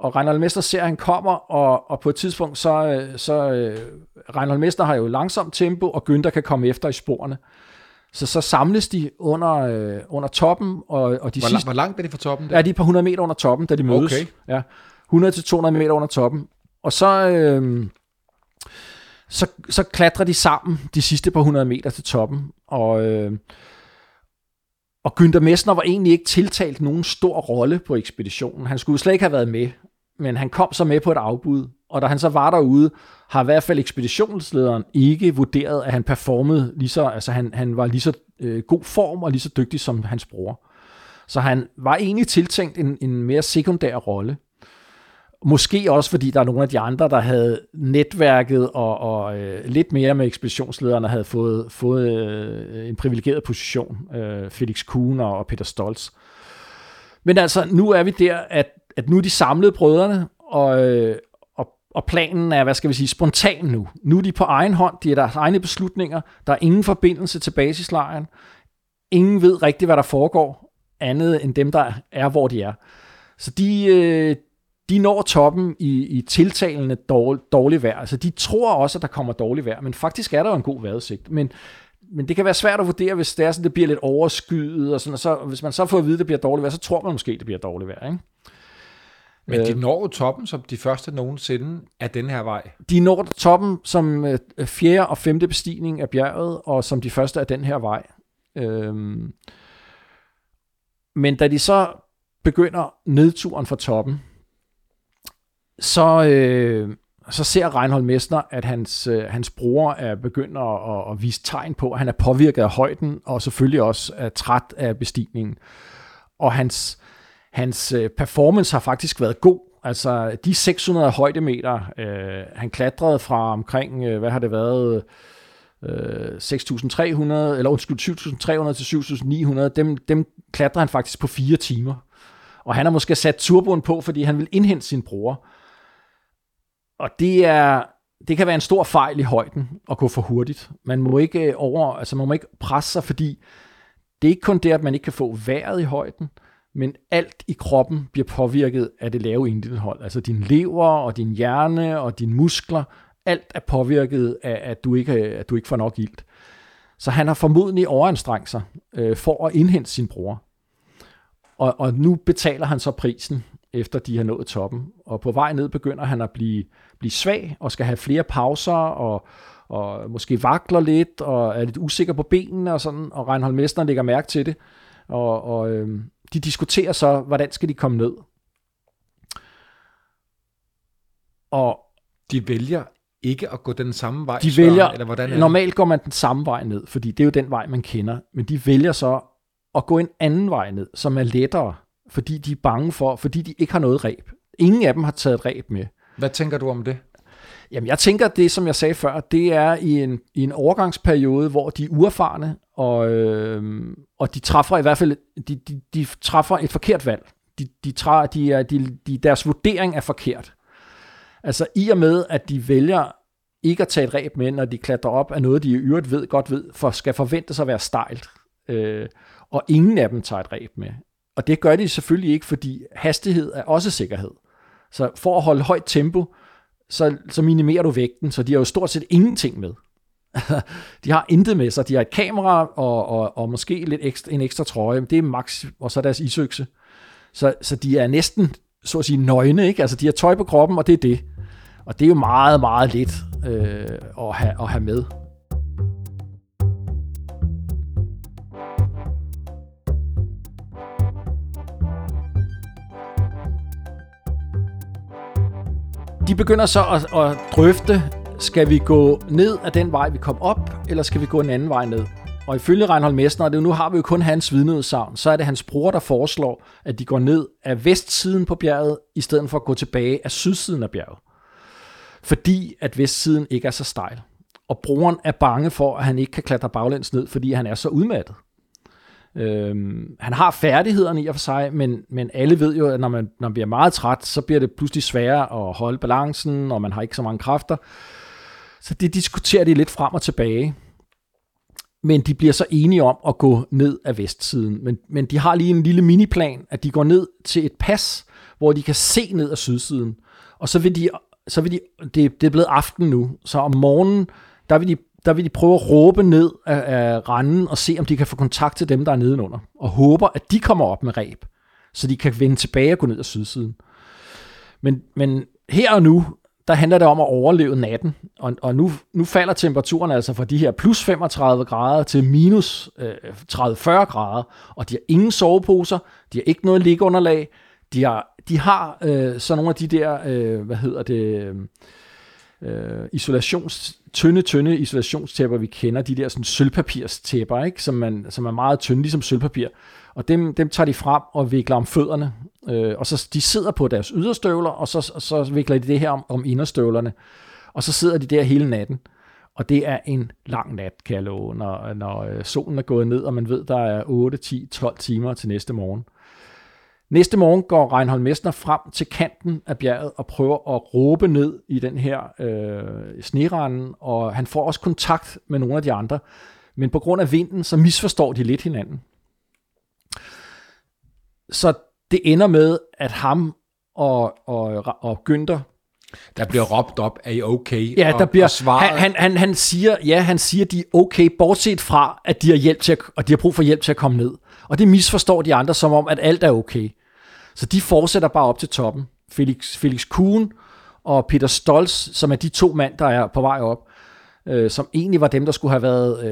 Og Reinhold Mester ser, at han kommer, og, og på et tidspunkt, så, så uh, Reinhold Mester har jo langsomt tempo, og Günther kan komme efter i sporene. Så så samles de under, øh, under toppen, og, og de hvor, sidste... Hvor langt er de fra toppen? Der? Ja, de er et par 100 meter under toppen, da de mødes. Okay. Ja, 100-200 meter under toppen. Og så, øh, så, så klatrer de sammen de sidste par 100 meter til toppen. Og, øh, og Günther Messner var egentlig ikke tiltalt nogen stor rolle på ekspeditionen. Han skulle slet ikke have været med, men han kom så med på et afbud. Og da han så var derude, har i hvert fald ekspeditionslederen ikke vurderet, at han performede lige så, altså han, han var lige så øh, god form og lige så dygtig som hans bror. Så han var egentlig tiltænkt en, en mere sekundær rolle. Måske også, fordi der er nogle af de andre, der havde netværket og, og øh, lidt mere med ekspeditionslederne, havde fået, fået øh, en privilegeret position. Øh, Felix Kuhn og, og Peter Stolz. Men altså, nu er vi der, at, at nu er de samlede brødrene, og, øh, og, og planen er, hvad skal vi sige, spontan nu. Nu er de på egen hånd, de er deres egne beslutninger, der er ingen forbindelse til basislejren. Ingen ved rigtigt, hvad der foregår, andet end dem, der er, hvor de er. Så de, øh, de når toppen i, i tiltalende dårlig, dårlig vejr. Altså de tror også, at der kommer dårlig vejr, men faktisk er der jo en god vejrudsigt. Men, men det kan være svært at vurdere, hvis det er sådan, det bliver lidt overskyet, og, sådan, og så, hvis man så får at vide, at det bliver dårligt vejr, så tror man måske, at det bliver dårligt vejr. Ikke? Men de øh. når toppen som de første nogensinde af den her vej. De når toppen som øh, fjerde og femte bestigning af bjerget, og som de første af den her vej. Øhm. Men da de så begynder nedturen fra toppen, så, øh, så ser Reinhold Messner, at hans, øh, hans bror er begynder at, at vise tegn på, at han er påvirket af højden, og selvfølgelig også er træt af bestigningen. Og hans, hans øh, performance har faktisk været god. Altså de 600 højdemeter, øh, han klatrede fra omkring, øh, hvad har det været, øh, 6.300, eller undskyld, 7.300 til 7.900, dem, dem klatrer han faktisk på fire timer. Og han har måske sat turboen på, fordi han vil indhente sin bror. Og det er, det kan være en stor fejl i højden at gå for hurtigt. Man må ikke over, altså man må ikke presse sig, fordi det er ikke kun det, at man ikke kan få vejret i højden, men alt i kroppen bliver påvirket af det lave indhold. Altså din lever og din hjerne og dine muskler, alt er påvirket af, at du ikke, at du ikke får nok ilt. Så han har formodentlig overanstrengt sig øh, for at indhente sin bror. Og, og nu betaler han så prisen, efter de har nået toppen. Og på vej ned begynder han at blive, blive svag og skal have flere pauser og, og måske vakler lidt og er lidt usikker på benene og sådan. Og Reinhold Messner lægger mærke til det. Og, og øh, de diskuterer så, hvordan skal de komme ned. Og de vælger ikke at gå den samme vej? De vælger, eller hvordan normalt går man den samme vej ned, fordi det er jo den vej, man kender. Men de vælger så at gå en anden vej ned, som er lettere, fordi de er bange for, fordi de ikke har noget ræb. Ingen af dem har taget et ræb med. Hvad tænker du om det? Jamen, jeg tænker, at det, som jeg sagde før, det er i en, i en overgangsperiode, hvor de er uerfarne, og, øh, og de træffer i hvert fald de, de, de træffer et forkert valg. De, de, træ, de er, de, de, deres vurdering er forkert. Altså i og med, at de vælger ikke at tage et ræb med, når de klatrer op af noget, de i øvrigt ved, godt ved, for skal forventes at være stejlt. Øh, og ingen af dem tager et ræb med. Og det gør de selvfølgelig ikke, fordi hastighed er også sikkerhed. Så for at holde højt tempo, så, så minimerer du vægten, så de har jo stort set ingenting med. de har intet med sig. De har et kamera og, og, og måske lidt ekstra, en ekstra trøje. Det er max, og så deres isøkse. Så, så de er næsten, så at sige, nøgne. Ikke? Altså, de har tøj på kroppen, og det er det. Og det er jo meget, meget lidt øh, at, have, at have med. De begynder så at, at drøfte, skal vi gå ned af den vej, vi kom op, eller skal vi gå en anden vej ned? Og ifølge Reinhold Messner, det nu har vi jo kun hans vidneudsagn, så er det hans bror, der foreslår, at de går ned af vestsiden på bjerget, i stedet for at gå tilbage af sydsiden af bjerget fordi at vestsiden ikke er så stejl. Og broren er bange for, at han ikke kan klatre baglæns ned, fordi han er så udmattet. Øhm, han har færdighederne i og for sig, men, men alle ved jo, at når man, når man bliver meget træt, så bliver det pludselig sværere at holde balancen, og man har ikke så mange kræfter. Så det diskuterer de lidt frem og tilbage. Men de bliver så enige om at gå ned af vestsiden. Men, men de har lige en lille miniplan, at de går ned til et pas, hvor de kan se ned af sydsiden. Og så vil de så vil de, det, det er blevet aften nu, så om morgenen, der vil de, der vil de prøve at råbe ned af, af randen og se, om de kan få kontakt til dem, der er nedenunder. Og håber, at de kommer op med ræb, så de kan vende tilbage og gå ned ad sydsiden. Men, men her og nu, der handler det om at overleve natten. Og, og nu, nu falder temperaturen altså fra de her plus 35 grader til minus øh, 30-40 grader. Og de har ingen soveposer, de har ikke noget liggeunderlag, de har, de har øh, så nogle af de der, øh, hvad hedder det, øh, Øh, isolations, tynde, tynde isolationstæpper, vi kender, de der sådan sølvpapirstæpper, ikke? Som, man, som er meget tynde, ligesom sølvpapir. Og dem, dem tager de frem og vikler om fødderne. Øh, og så de sidder på deres yderstøvler, og så, så vikler de det her om, om inderstøvlerne. Og så sidder de der hele natten. Og det er en lang nat, kan jeg love, når, når øh, solen er gået ned, og man ved, der er 8, 10, 12 timer til næste morgen. Næste morgen går Reinhold Messner frem til kanten af bjerget og prøver at råbe ned i den her øh, sneranden, og han får også kontakt med nogle af de andre. Men på grund af vinden, så misforstår de lidt hinanden. Så det ender med, at ham og, og, og Günther der bliver råbt op, er I okay? Ja, der bliver, og svaret... han, han, han, han siger, ja, han siger, de er okay, bortset fra, at de har, hjælp til at, og de har brug for hjælp til at komme ned. Og det misforstår de andre som om, at alt er okay. Så de fortsætter bare op til toppen. Felix, Felix Kuhn og Peter Stolz, som er de to mænd, der er på vej op, øh, som egentlig var dem, der skulle have været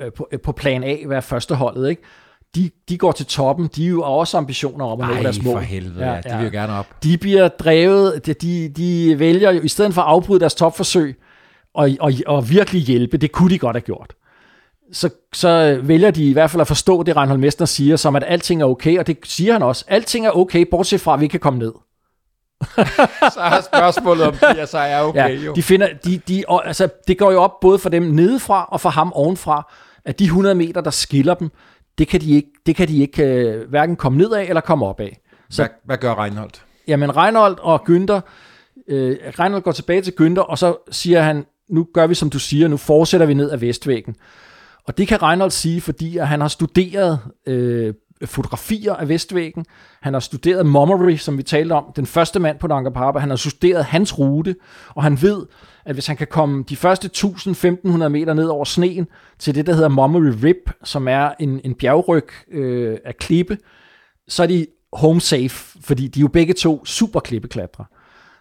øh, på, på plan A, være førsteholdet, ikke? de, de går til toppen. De er jo også ambitioner om at nå deres mål. for helvede, ja, de vil jo gerne op. De bliver drevet, de, de, de vælger jo, i stedet for at afbryde deres topforsøg, og, og, og virkelig hjælpe, det kunne de godt have gjort. Så, så vælger de i hvert fald at forstå det, Reinhold Mester siger, som at alting er okay, og det siger han også. Alting er okay, bortset fra, at vi ikke kan komme ned. Så er spørgsmålet, om de så er okay, Ja, de finder, de, de, og, altså, det går jo op både for dem nedefra og for ham ovenfra, at de 100 meter, der skiller dem, det kan de ikke, det kan de ikke uh, hverken komme ned af eller komme op af. Så, hvad, hvad gør Reinholdt? Jamen, Reinhold og Günther, øh, Reinhold går tilbage til Günther, og så siger han, nu gør vi som du siger, nu fortsætter vi ned ad Vestvæggen. Og det kan Reynolds sige, fordi at han har studeret øh, fotografier af Vestvæggen. Han har studeret Mummery, som vi talte om, den første mand på Nanga Parbat. Han har studeret hans rute, og han ved, at hvis han kan komme de første 1000-1500 meter ned over sneen til det, der hedder Mummery Rip, som er en, en bjergryg øh, af klippe, så er de home safe, fordi de er jo begge to super klippeklatre.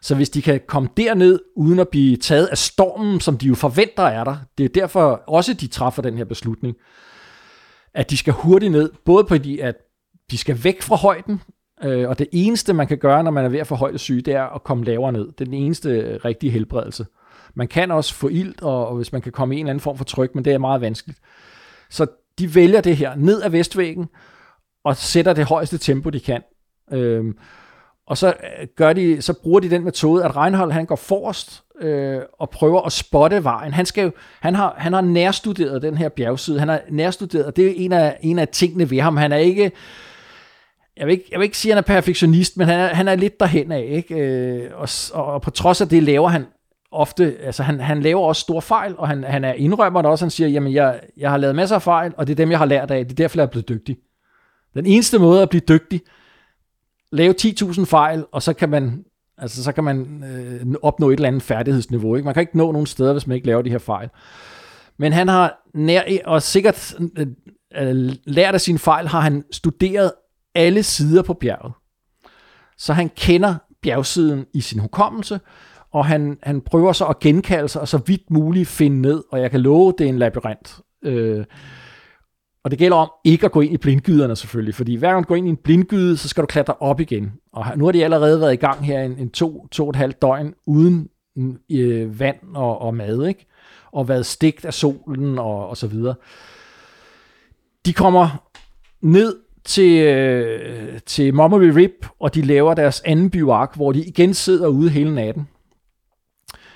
Så hvis de kan komme derned, uden at blive taget af stormen, som de jo forventer er der, det er derfor også, de træffer den her beslutning, at de skal hurtigt ned, både på at de skal væk fra højden, øh, og det eneste, man kan gøre, når man er ved at få højdesyge, det er at komme lavere ned. Det er den eneste øh, rigtige helbredelse. Man kan også få ilt, og, og hvis man kan komme i en eller anden form for tryk, men det er meget vanskeligt. Så de vælger det her ned ad vestvæggen, og sætter det højeste tempo, de kan. Øhm, og så øh, gør de, så bruger de den metode, at Reinhold han går forrest øh, og prøver at spotte vejen. Han, skal jo, han, har, han har nærstuderet den her bjergside. Han har nærstuderet, og det er en af, en af tingene ved ham. Han er ikke, jeg vil ikke, jeg vil ikke sige, at han er perfektionist, men han er, han er lidt derhen af. Ikke? Øh, og, og, på trods af det laver han ofte, altså han, han laver også store fejl, og han, han er indrømmer det også. Han siger, jamen jeg, jeg har lavet masser af fejl, og det er dem, jeg har lært af. Det er derfor, jeg er blevet dygtig. Den eneste måde at blive dygtig, lave 10.000 fejl, og så kan man, altså, så kan man øh, opnå et eller andet færdighedsniveau. Ikke? Man kan ikke nå nogen steder, hvis man ikke laver de her fejl. Men han har nær, og sikkert øh, øh, lært af sine fejl, har han studeret alle sider på bjerget. Så han kender bjergsiden i sin hukommelse, og han, han prøver så at genkalde sig, og så vidt muligt finde ned, og jeg kan love, det er en labyrint. Øh, og det gælder om ikke at gå ind i blindgyderne selvfølgelig, fordi hver gang du går ind i en blindgyde, så skal du klatre op igen. Og nu har de allerede været i gang her en, en to, to og et halvt døgn uden øh, vand og, og mad, ikke? Og været stigt af solen og, og så videre. De kommer ned til, øh, til Montgomery Rip, og de laver deres anden bivark, hvor de igen sidder ude hele natten.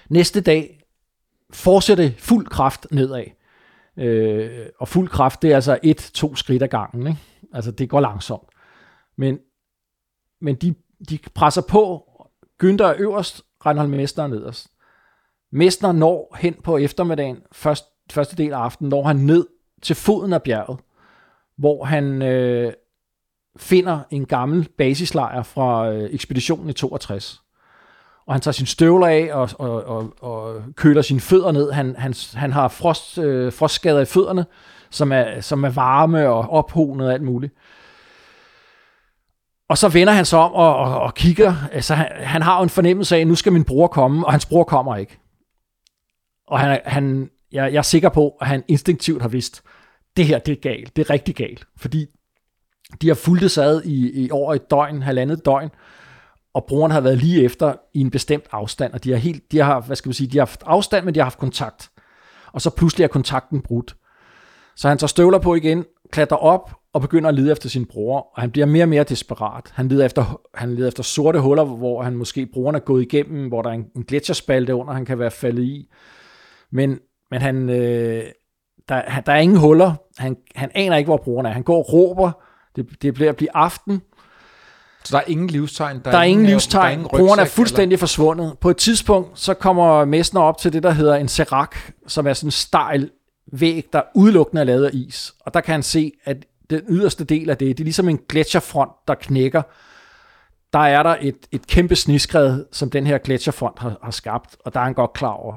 Næste dag fortsætter fuld kraft nedad. Øh, og fuld kraft, det er altså et, to skridt ad gangen. Ikke? Altså, det går langsomt. Men, men de, de presser på. Günther er øverst, Reinhold Mester er nederst. Mester når hen på eftermiddagen, først, første del af aftenen, når han ned til foden af bjerget, hvor han øh, finder en gammel basislejr fra øh, ekspeditionen i 62 og han tager sine støvler af og, og, og, og køler sine fødder ned. Han, han, han har frost, øh, frostskader i fødderne, som er, som er varme og ophonet og alt muligt. Og så vender han sig om og, og, og kigger. Altså, han, han har jo en fornemmelse af, at nu skal min bror komme, og hans bror kommer ikke. Og han, han, jeg, jeg er sikker på, at han instinktivt har vidst, det her det er galt, det er rigtig galt. Fordi de har fulgt sad i, i over et døgn, halvandet døgn, og brugeren har været lige efter i en bestemt afstand, og de har helt, de har, hvad skal man sige, de har haft afstand, men de har haft kontakt. Og så pludselig er kontakten brudt. Så han tager støvler på igen, klatrer op og begynder at lede efter sin bror, og han bliver mere og mere desperat. Han leder efter, han leder efter sorte huller, hvor han måske broren er gået igennem, hvor der er en, en gletsjerspalte under, han kan være faldet i. Men, men han, øh, der, der er ingen huller. Han, han aner ikke, hvor broren er. Han går og råber. Det, det bliver at blive aften. Så der er ingen livstegn? Der, der er ingen livstegn. Broren er fuldstændig eller? forsvundet. På et tidspunkt, så kommer Messner op til det, der hedder en serak, som er sådan en stejl væg, der udelukkende er lavet af is. Og der kan han se, at den yderste del af det, det er ligesom en gletsjerfront, der knækker. Der er der et, et kæmpe sniskred, som den her gletsjerfront har, har skabt, og der er han godt klar over.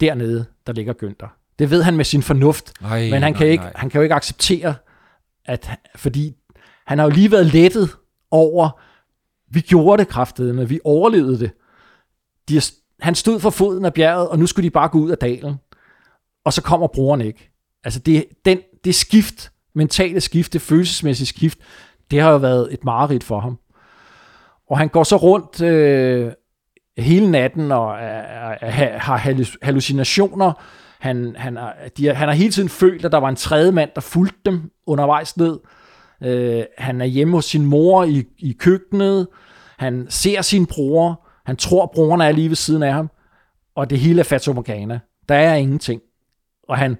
Dernede, der ligger Günther. Det ved han med sin fornuft, Ej, men han, nej, kan ikke, nej. han kan jo ikke acceptere, at, fordi han har jo lige været lettet over, vi gjorde det kraftede, vi overlevede det. De, han stod for foden af bjerget, og nu skulle de bare gå ud af dalen. Og så kommer broren ikke. Altså det, den, det skift mentale skift, det følelsesmæssige skift, det har jo været et mareridt for ham. Og han går så rundt øh, hele natten og er, er, har hallucinationer. Han, han, er, de, han har hele tiden følt, at der var en tredje mand, der fulgte dem undervejs ned. Øh, han er hjemme hos sin mor i, i køkkenet. Han ser sin bror. Han tror, broren er lige ved siden af ham. Og det hele er fatomorgana. Der er ingenting. Og han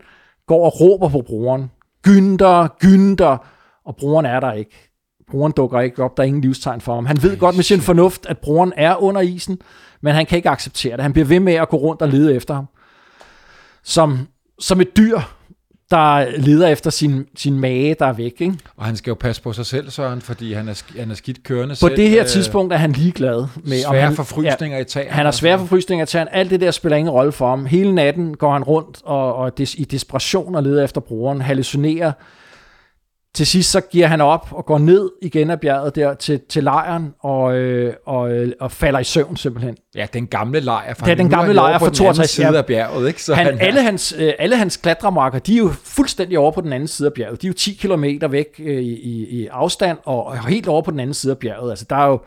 går og råber på broren. Gynder, gynder. Og broren er der ikke. Broren dukker ikke op. Der er ingen livstegn for ham. Han ved godt med sin fornuft, at broren er under isen, men han kan ikke acceptere det. Han bliver ved med at gå rundt og lede efter ham. Som, som et dyr, der leder efter sin, sin mage, der er væk. Ikke? Og han skal jo passe på sig selv, Søren, fordi han er, han er skidt kørende På selv. det her tidspunkt er han ligeglad. Med, Svære han, forfrysninger ja, i tag. Han har svære forfrysninger i tag. Alt det der spiller ingen rolle for ham. Hele natten går han rundt og, og des, i desperation og leder efter broren, hallucinerer til sidst så giver han op og går ned igen af bjerget der til, til lejren og, øh, og, øh, og falder i søvn simpelthen. Ja, den gamle lejr. Det er den gamle lejr fra 62. side af bjerget, ikke? Så han, han, alle, hans, øh, alle hans klatremarker, de er jo fuldstændig over på den anden side af bjerget. De er jo 10 km væk øh, i, i afstand og, og helt over på den anden side af bjerget. Altså der er jo,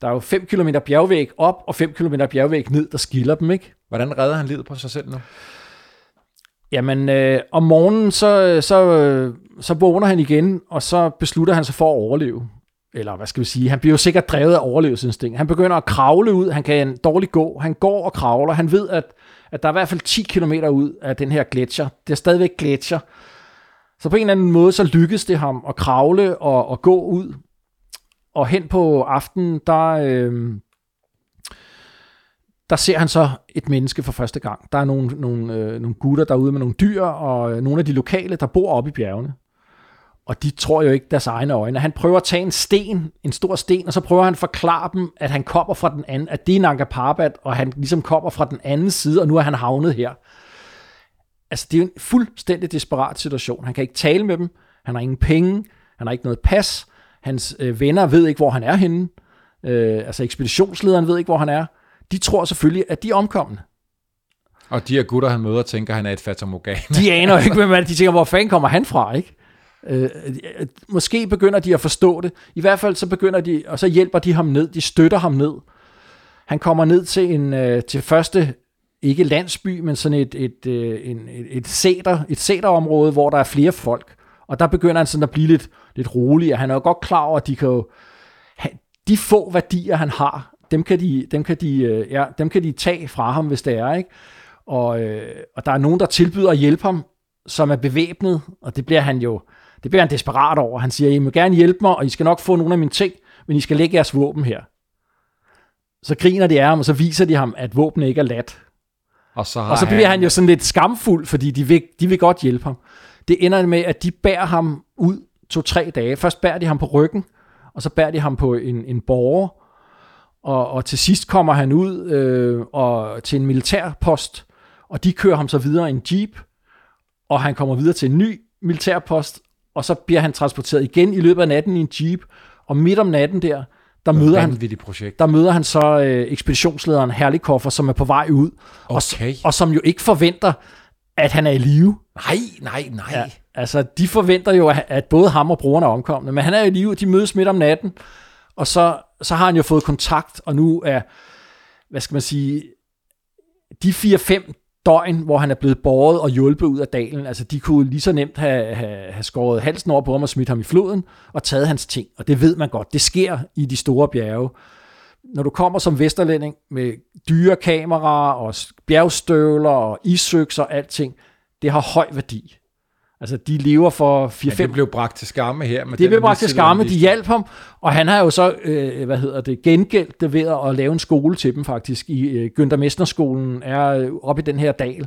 der er jo 5 km bjergvæg op og 5 km bjergvæg ned, der skiller dem, ikke? Hvordan redder han livet på sig selv nu? Jamen, øh, om morgenen, så, så, øh, så vågner han igen, og så beslutter han sig for at overleve. Eller hvad skal vi sige, han bliver jo sikkert drevet af overlevelsesinstinkt. Han begynder at kravle ud, han kan dårligt gå, han går og kravler, han ved, at, at der er i hvert fald 10 km ud af den her gletscher. Det er stadigvæk gletscher. Så på en eller anden måde, så lykkes det ham at kravle og, og gå ud. Og hen på aftenen, der, øh, der ser han så et menneske for første gang. Der er nogle, nogle, øh, nogle gutter derude med nogle dyr, og øh, nogle af de lokale, der bor oppe i bjergene. Og de tror jo ikke deres egne øjne. Han prøver at tage en sten, en stor sten, og så prøver han at forklare dem, at han kommer fra den anden, at det er Nanga Parbat, og han ligesom kommer fra den anden side, og nu er han havnet her. Altså, det er jo en fuldstændig desperat situation. Han kan ikke tale med dem, han har ingen penge, han har ikke noget pas, hans øh, venner ved ikke, hvor han er henne, øh, altså ekspeditionslederen ved ikke, hvor han er, de tror selvfølgelig, at de er omkomne. Og de her gutter, han møder, tænker, han er et fatamorgan. De aner ikke, hvem De tænker, hvor fanden kommer han fra, ikke? Øh, måske begynder de at forstå det. I hvert fald så begynder de, og så hjælper de ham ned. De støtter ham ned. Han kommer ned til en øh, til første ikke landsby, men sådan et, et, øh, et, et, et, sæter, et sæterområde, hvor der er flere folk. Og der begynder han sådan at blive lidt, lidt rolig, og han er jo godt klar over, at de kan jo, de få værdier, han har, dem kan de, dem kan de, øh, ja, dem kan de tage fra ham, hvis det er, ikke? Og, øh, og der er nogen, der tilbyder at hjælpe ham, som er bevæbnet, og det bliver han jo, det bliver han desperat over. Han siger, I må gerne hjælpe mig, og I skal nok få nogle af mine ting, men I skal lægge jeres våben her. Så griner de af ham, og så viser de ham, at våben ikke er lat. Og så, og så bliver han... han jo sådan lidt skamfuld, fordi de vil, de vil godt hjælpe ham. Det ender med, at de bærer ham ud to-tre dage. Først bærer de ham på ryggen, og så bærer de ham på en, en borger, og, og til sidst kommer han ud øh, og til en militærpost, og de kører ham så videre i en jeep, og han kommer videre til en ny militærpost, og så bliver han transporteret igen i løbet af natten i en jeep, og midt om natten der, der møder, han, projekt. der møder han så øh, ekspeditionslederen Herlikoffer, som er på vej ud, okay. og, og som jo ikke forventer, at han er i live. Nej, nej, nej. Ja, altså, de forventer jo, at både ham og brugerne er omkomne, men han er i live, de mødes midt om natten, og så, så har han jo fået kontakt, og nu er, hvad skal man sige, de 4-5 døgn, hvor han er blevet båret og hjulpet ud af dalen, altså de kunne lige så nemt have, have, have skåret halsen over på ham og smidt ham i floden og taget hans ting. Og det ved man godt, det sker i de store bjerge. Når du kommer som vesterlænding med dyre kameraer og bjergstøvler og isøks og alting, det har høj værdi. Altså, de lever for 4-5... Ja, det blev bragt til skamme her. Med det blev bragt til skamme, de hjalp ham, og han har jo så, øh, hvad hedder det, gengældt det ved at lave en skole til dem faktisk. I øh, Günther Messner-skolen er øh, oppe i den her dal.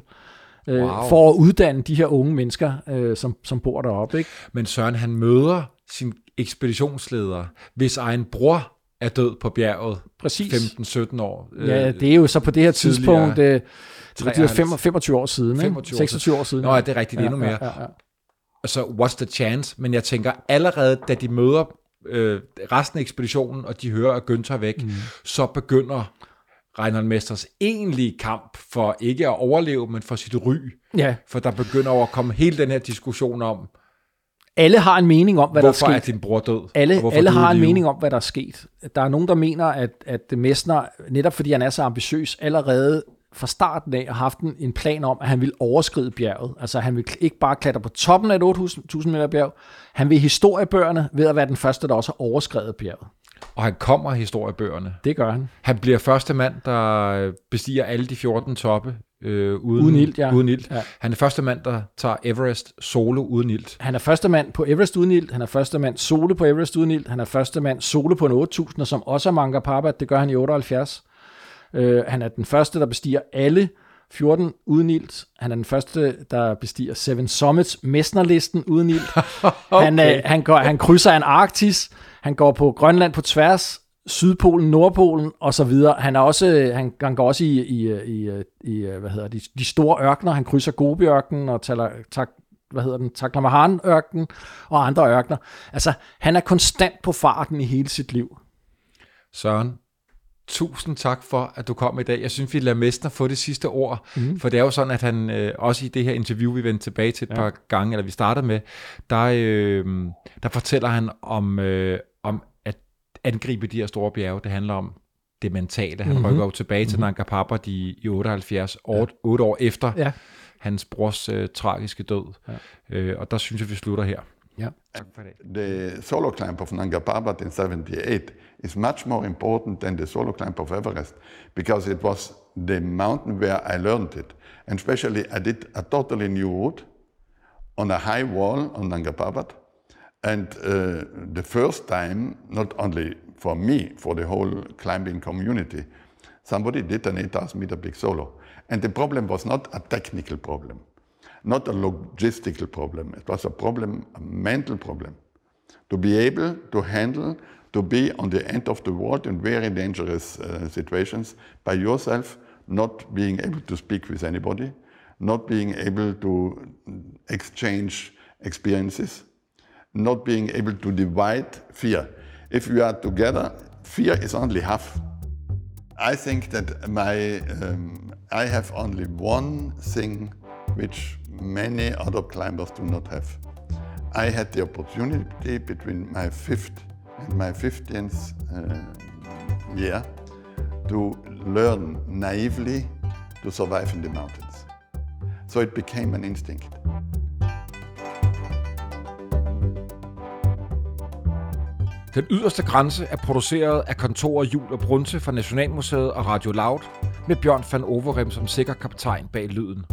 Øh, wow. For at uddanne de her unge mennesker, øh, som, som bor deroppe. Ikke? Men Søren, han møder sin ekspeditionsleder, hvis egen bror er død på bjerget. Præcis. 15-17 år. Øh, ja, det er jo så på det her tidspunkt... Øh, det er 25 år siden, 25 ikke? 26 år siden. Nå, ja, det er rigtigt, ja, endnu mere. Ja, ja, ja. Så what's the chance? Men jeg tænker, allerede da de møder øh, resten af ekspeditionen, og de hører, at Günther er væk, mm. så begynder Reinhold Mesters egentlige kamp for ikke at overleve, men for sit ry. Ja. For der begynder over at komme hele den her diskussion om, alle har en mening om, hvad Hvorfor der er er sket. din bror død? Alle, og alle er har en mening om, hvad der er sket. Der er nogen, der mener, at, at Messner, netop fordi han er så ambitiøs, allerede fra starten af har haft en, en plan om, at han vil overskride bjerget. Altså han vil ikke bare klatre på toppen af et 8.000 meter bjerg. Han vil historiebøgerne ved at være den første, der også har overskrevet bjerget. Og han kommer historiebøgerne. Det gør han. Han bliver første mand, der bestiger alle de 14 toppe øh, uden, Uden ilt, ja. uden ilt. Ja. Han er første mand, der tager Everest solo uden ilt. Han er første mand på Everest uden ild. Han er første mand solo på Everest uden ild. Han er første mand solo på en 8000, som også er Manga Parbat. Det gør han i 78. Øh, han er den første, der bestiger alle 14 uden ilt. Han er den første, der bestiger Seven Summits Messnerlisten uden ilt. okay. han, øh, han, går, han krydser Antarktis. Han går på Grønland på tværs. Sydpolen, Nordpolen og så videre. Han er også han, han går også i, i, i, i hvad hedder de, de store ørkener. Han krydser Gobi-ørkenen og taler, tak, hvad hedder den, Taklamahan-ørkenen og andre ørkener. Altså, han er konstant på farten i hele sit liv. Søren, tusind tak for, at du kom i dag. Jeg synes, vi lader Mestner få det sidste ord, mm. for det er jo sådan, at han øh, også i det her interview, vi vendte tilbage til et ja. par gange, eller vi startede med, der, øh, der fortæller han om, øh, om at angribe de her store bjerge. Det handler om det mentale. Han mm-hmm. rykker jo tilbage til mm-hmm. Nanga Parbat i, i 78, ja. 8, 8 år efter ja. hans brors øh, tragiske død. Ja. Øh, og der synes jeg, vi slutter her. Ja. Tak for det. The solo climb of Nanga Parbat in 78 is much more important than the solo climb of Everest because it was the mountain where I learned it. And especially I did a totally new route on a high wall on Nanga Parbat. And uh, the first time, not only for me, for the whole climbing community, somebody did an 8,000 meter big solo. And the problem was not a technical problem, not a logistical problem. It was a problem, a mental problem. To be able to handle, to be on the end of the world in very dangerous uh, situations by yourself, not being able to speak with anybody, not being able to exchange experiences, not being able to divide fear. If we are together, fear is only half. I think that my um, I have only one thing which many other climbers do not have. I had the opportunity between my fifth and my 15th uh, year to learn naively to survive in the mountains. So it became an instinct. Den yderste grænse er produceret af kontorer Jul og Brunse fra Nationalmuseet og Radio Loud, med Bjørn van Overrem som sikker kaptajn bag lyden.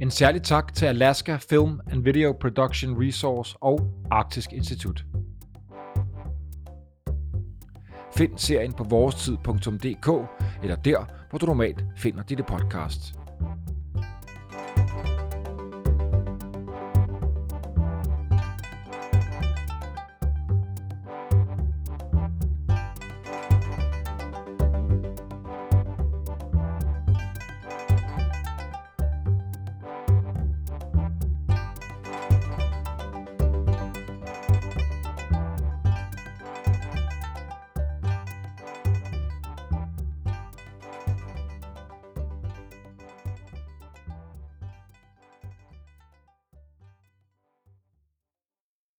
En særlig tak til Alaska Film and Video Production Resource og Arktisk Institut. Find serien på vorestid.dk eller der, hvor du normalt finder dine podcasts.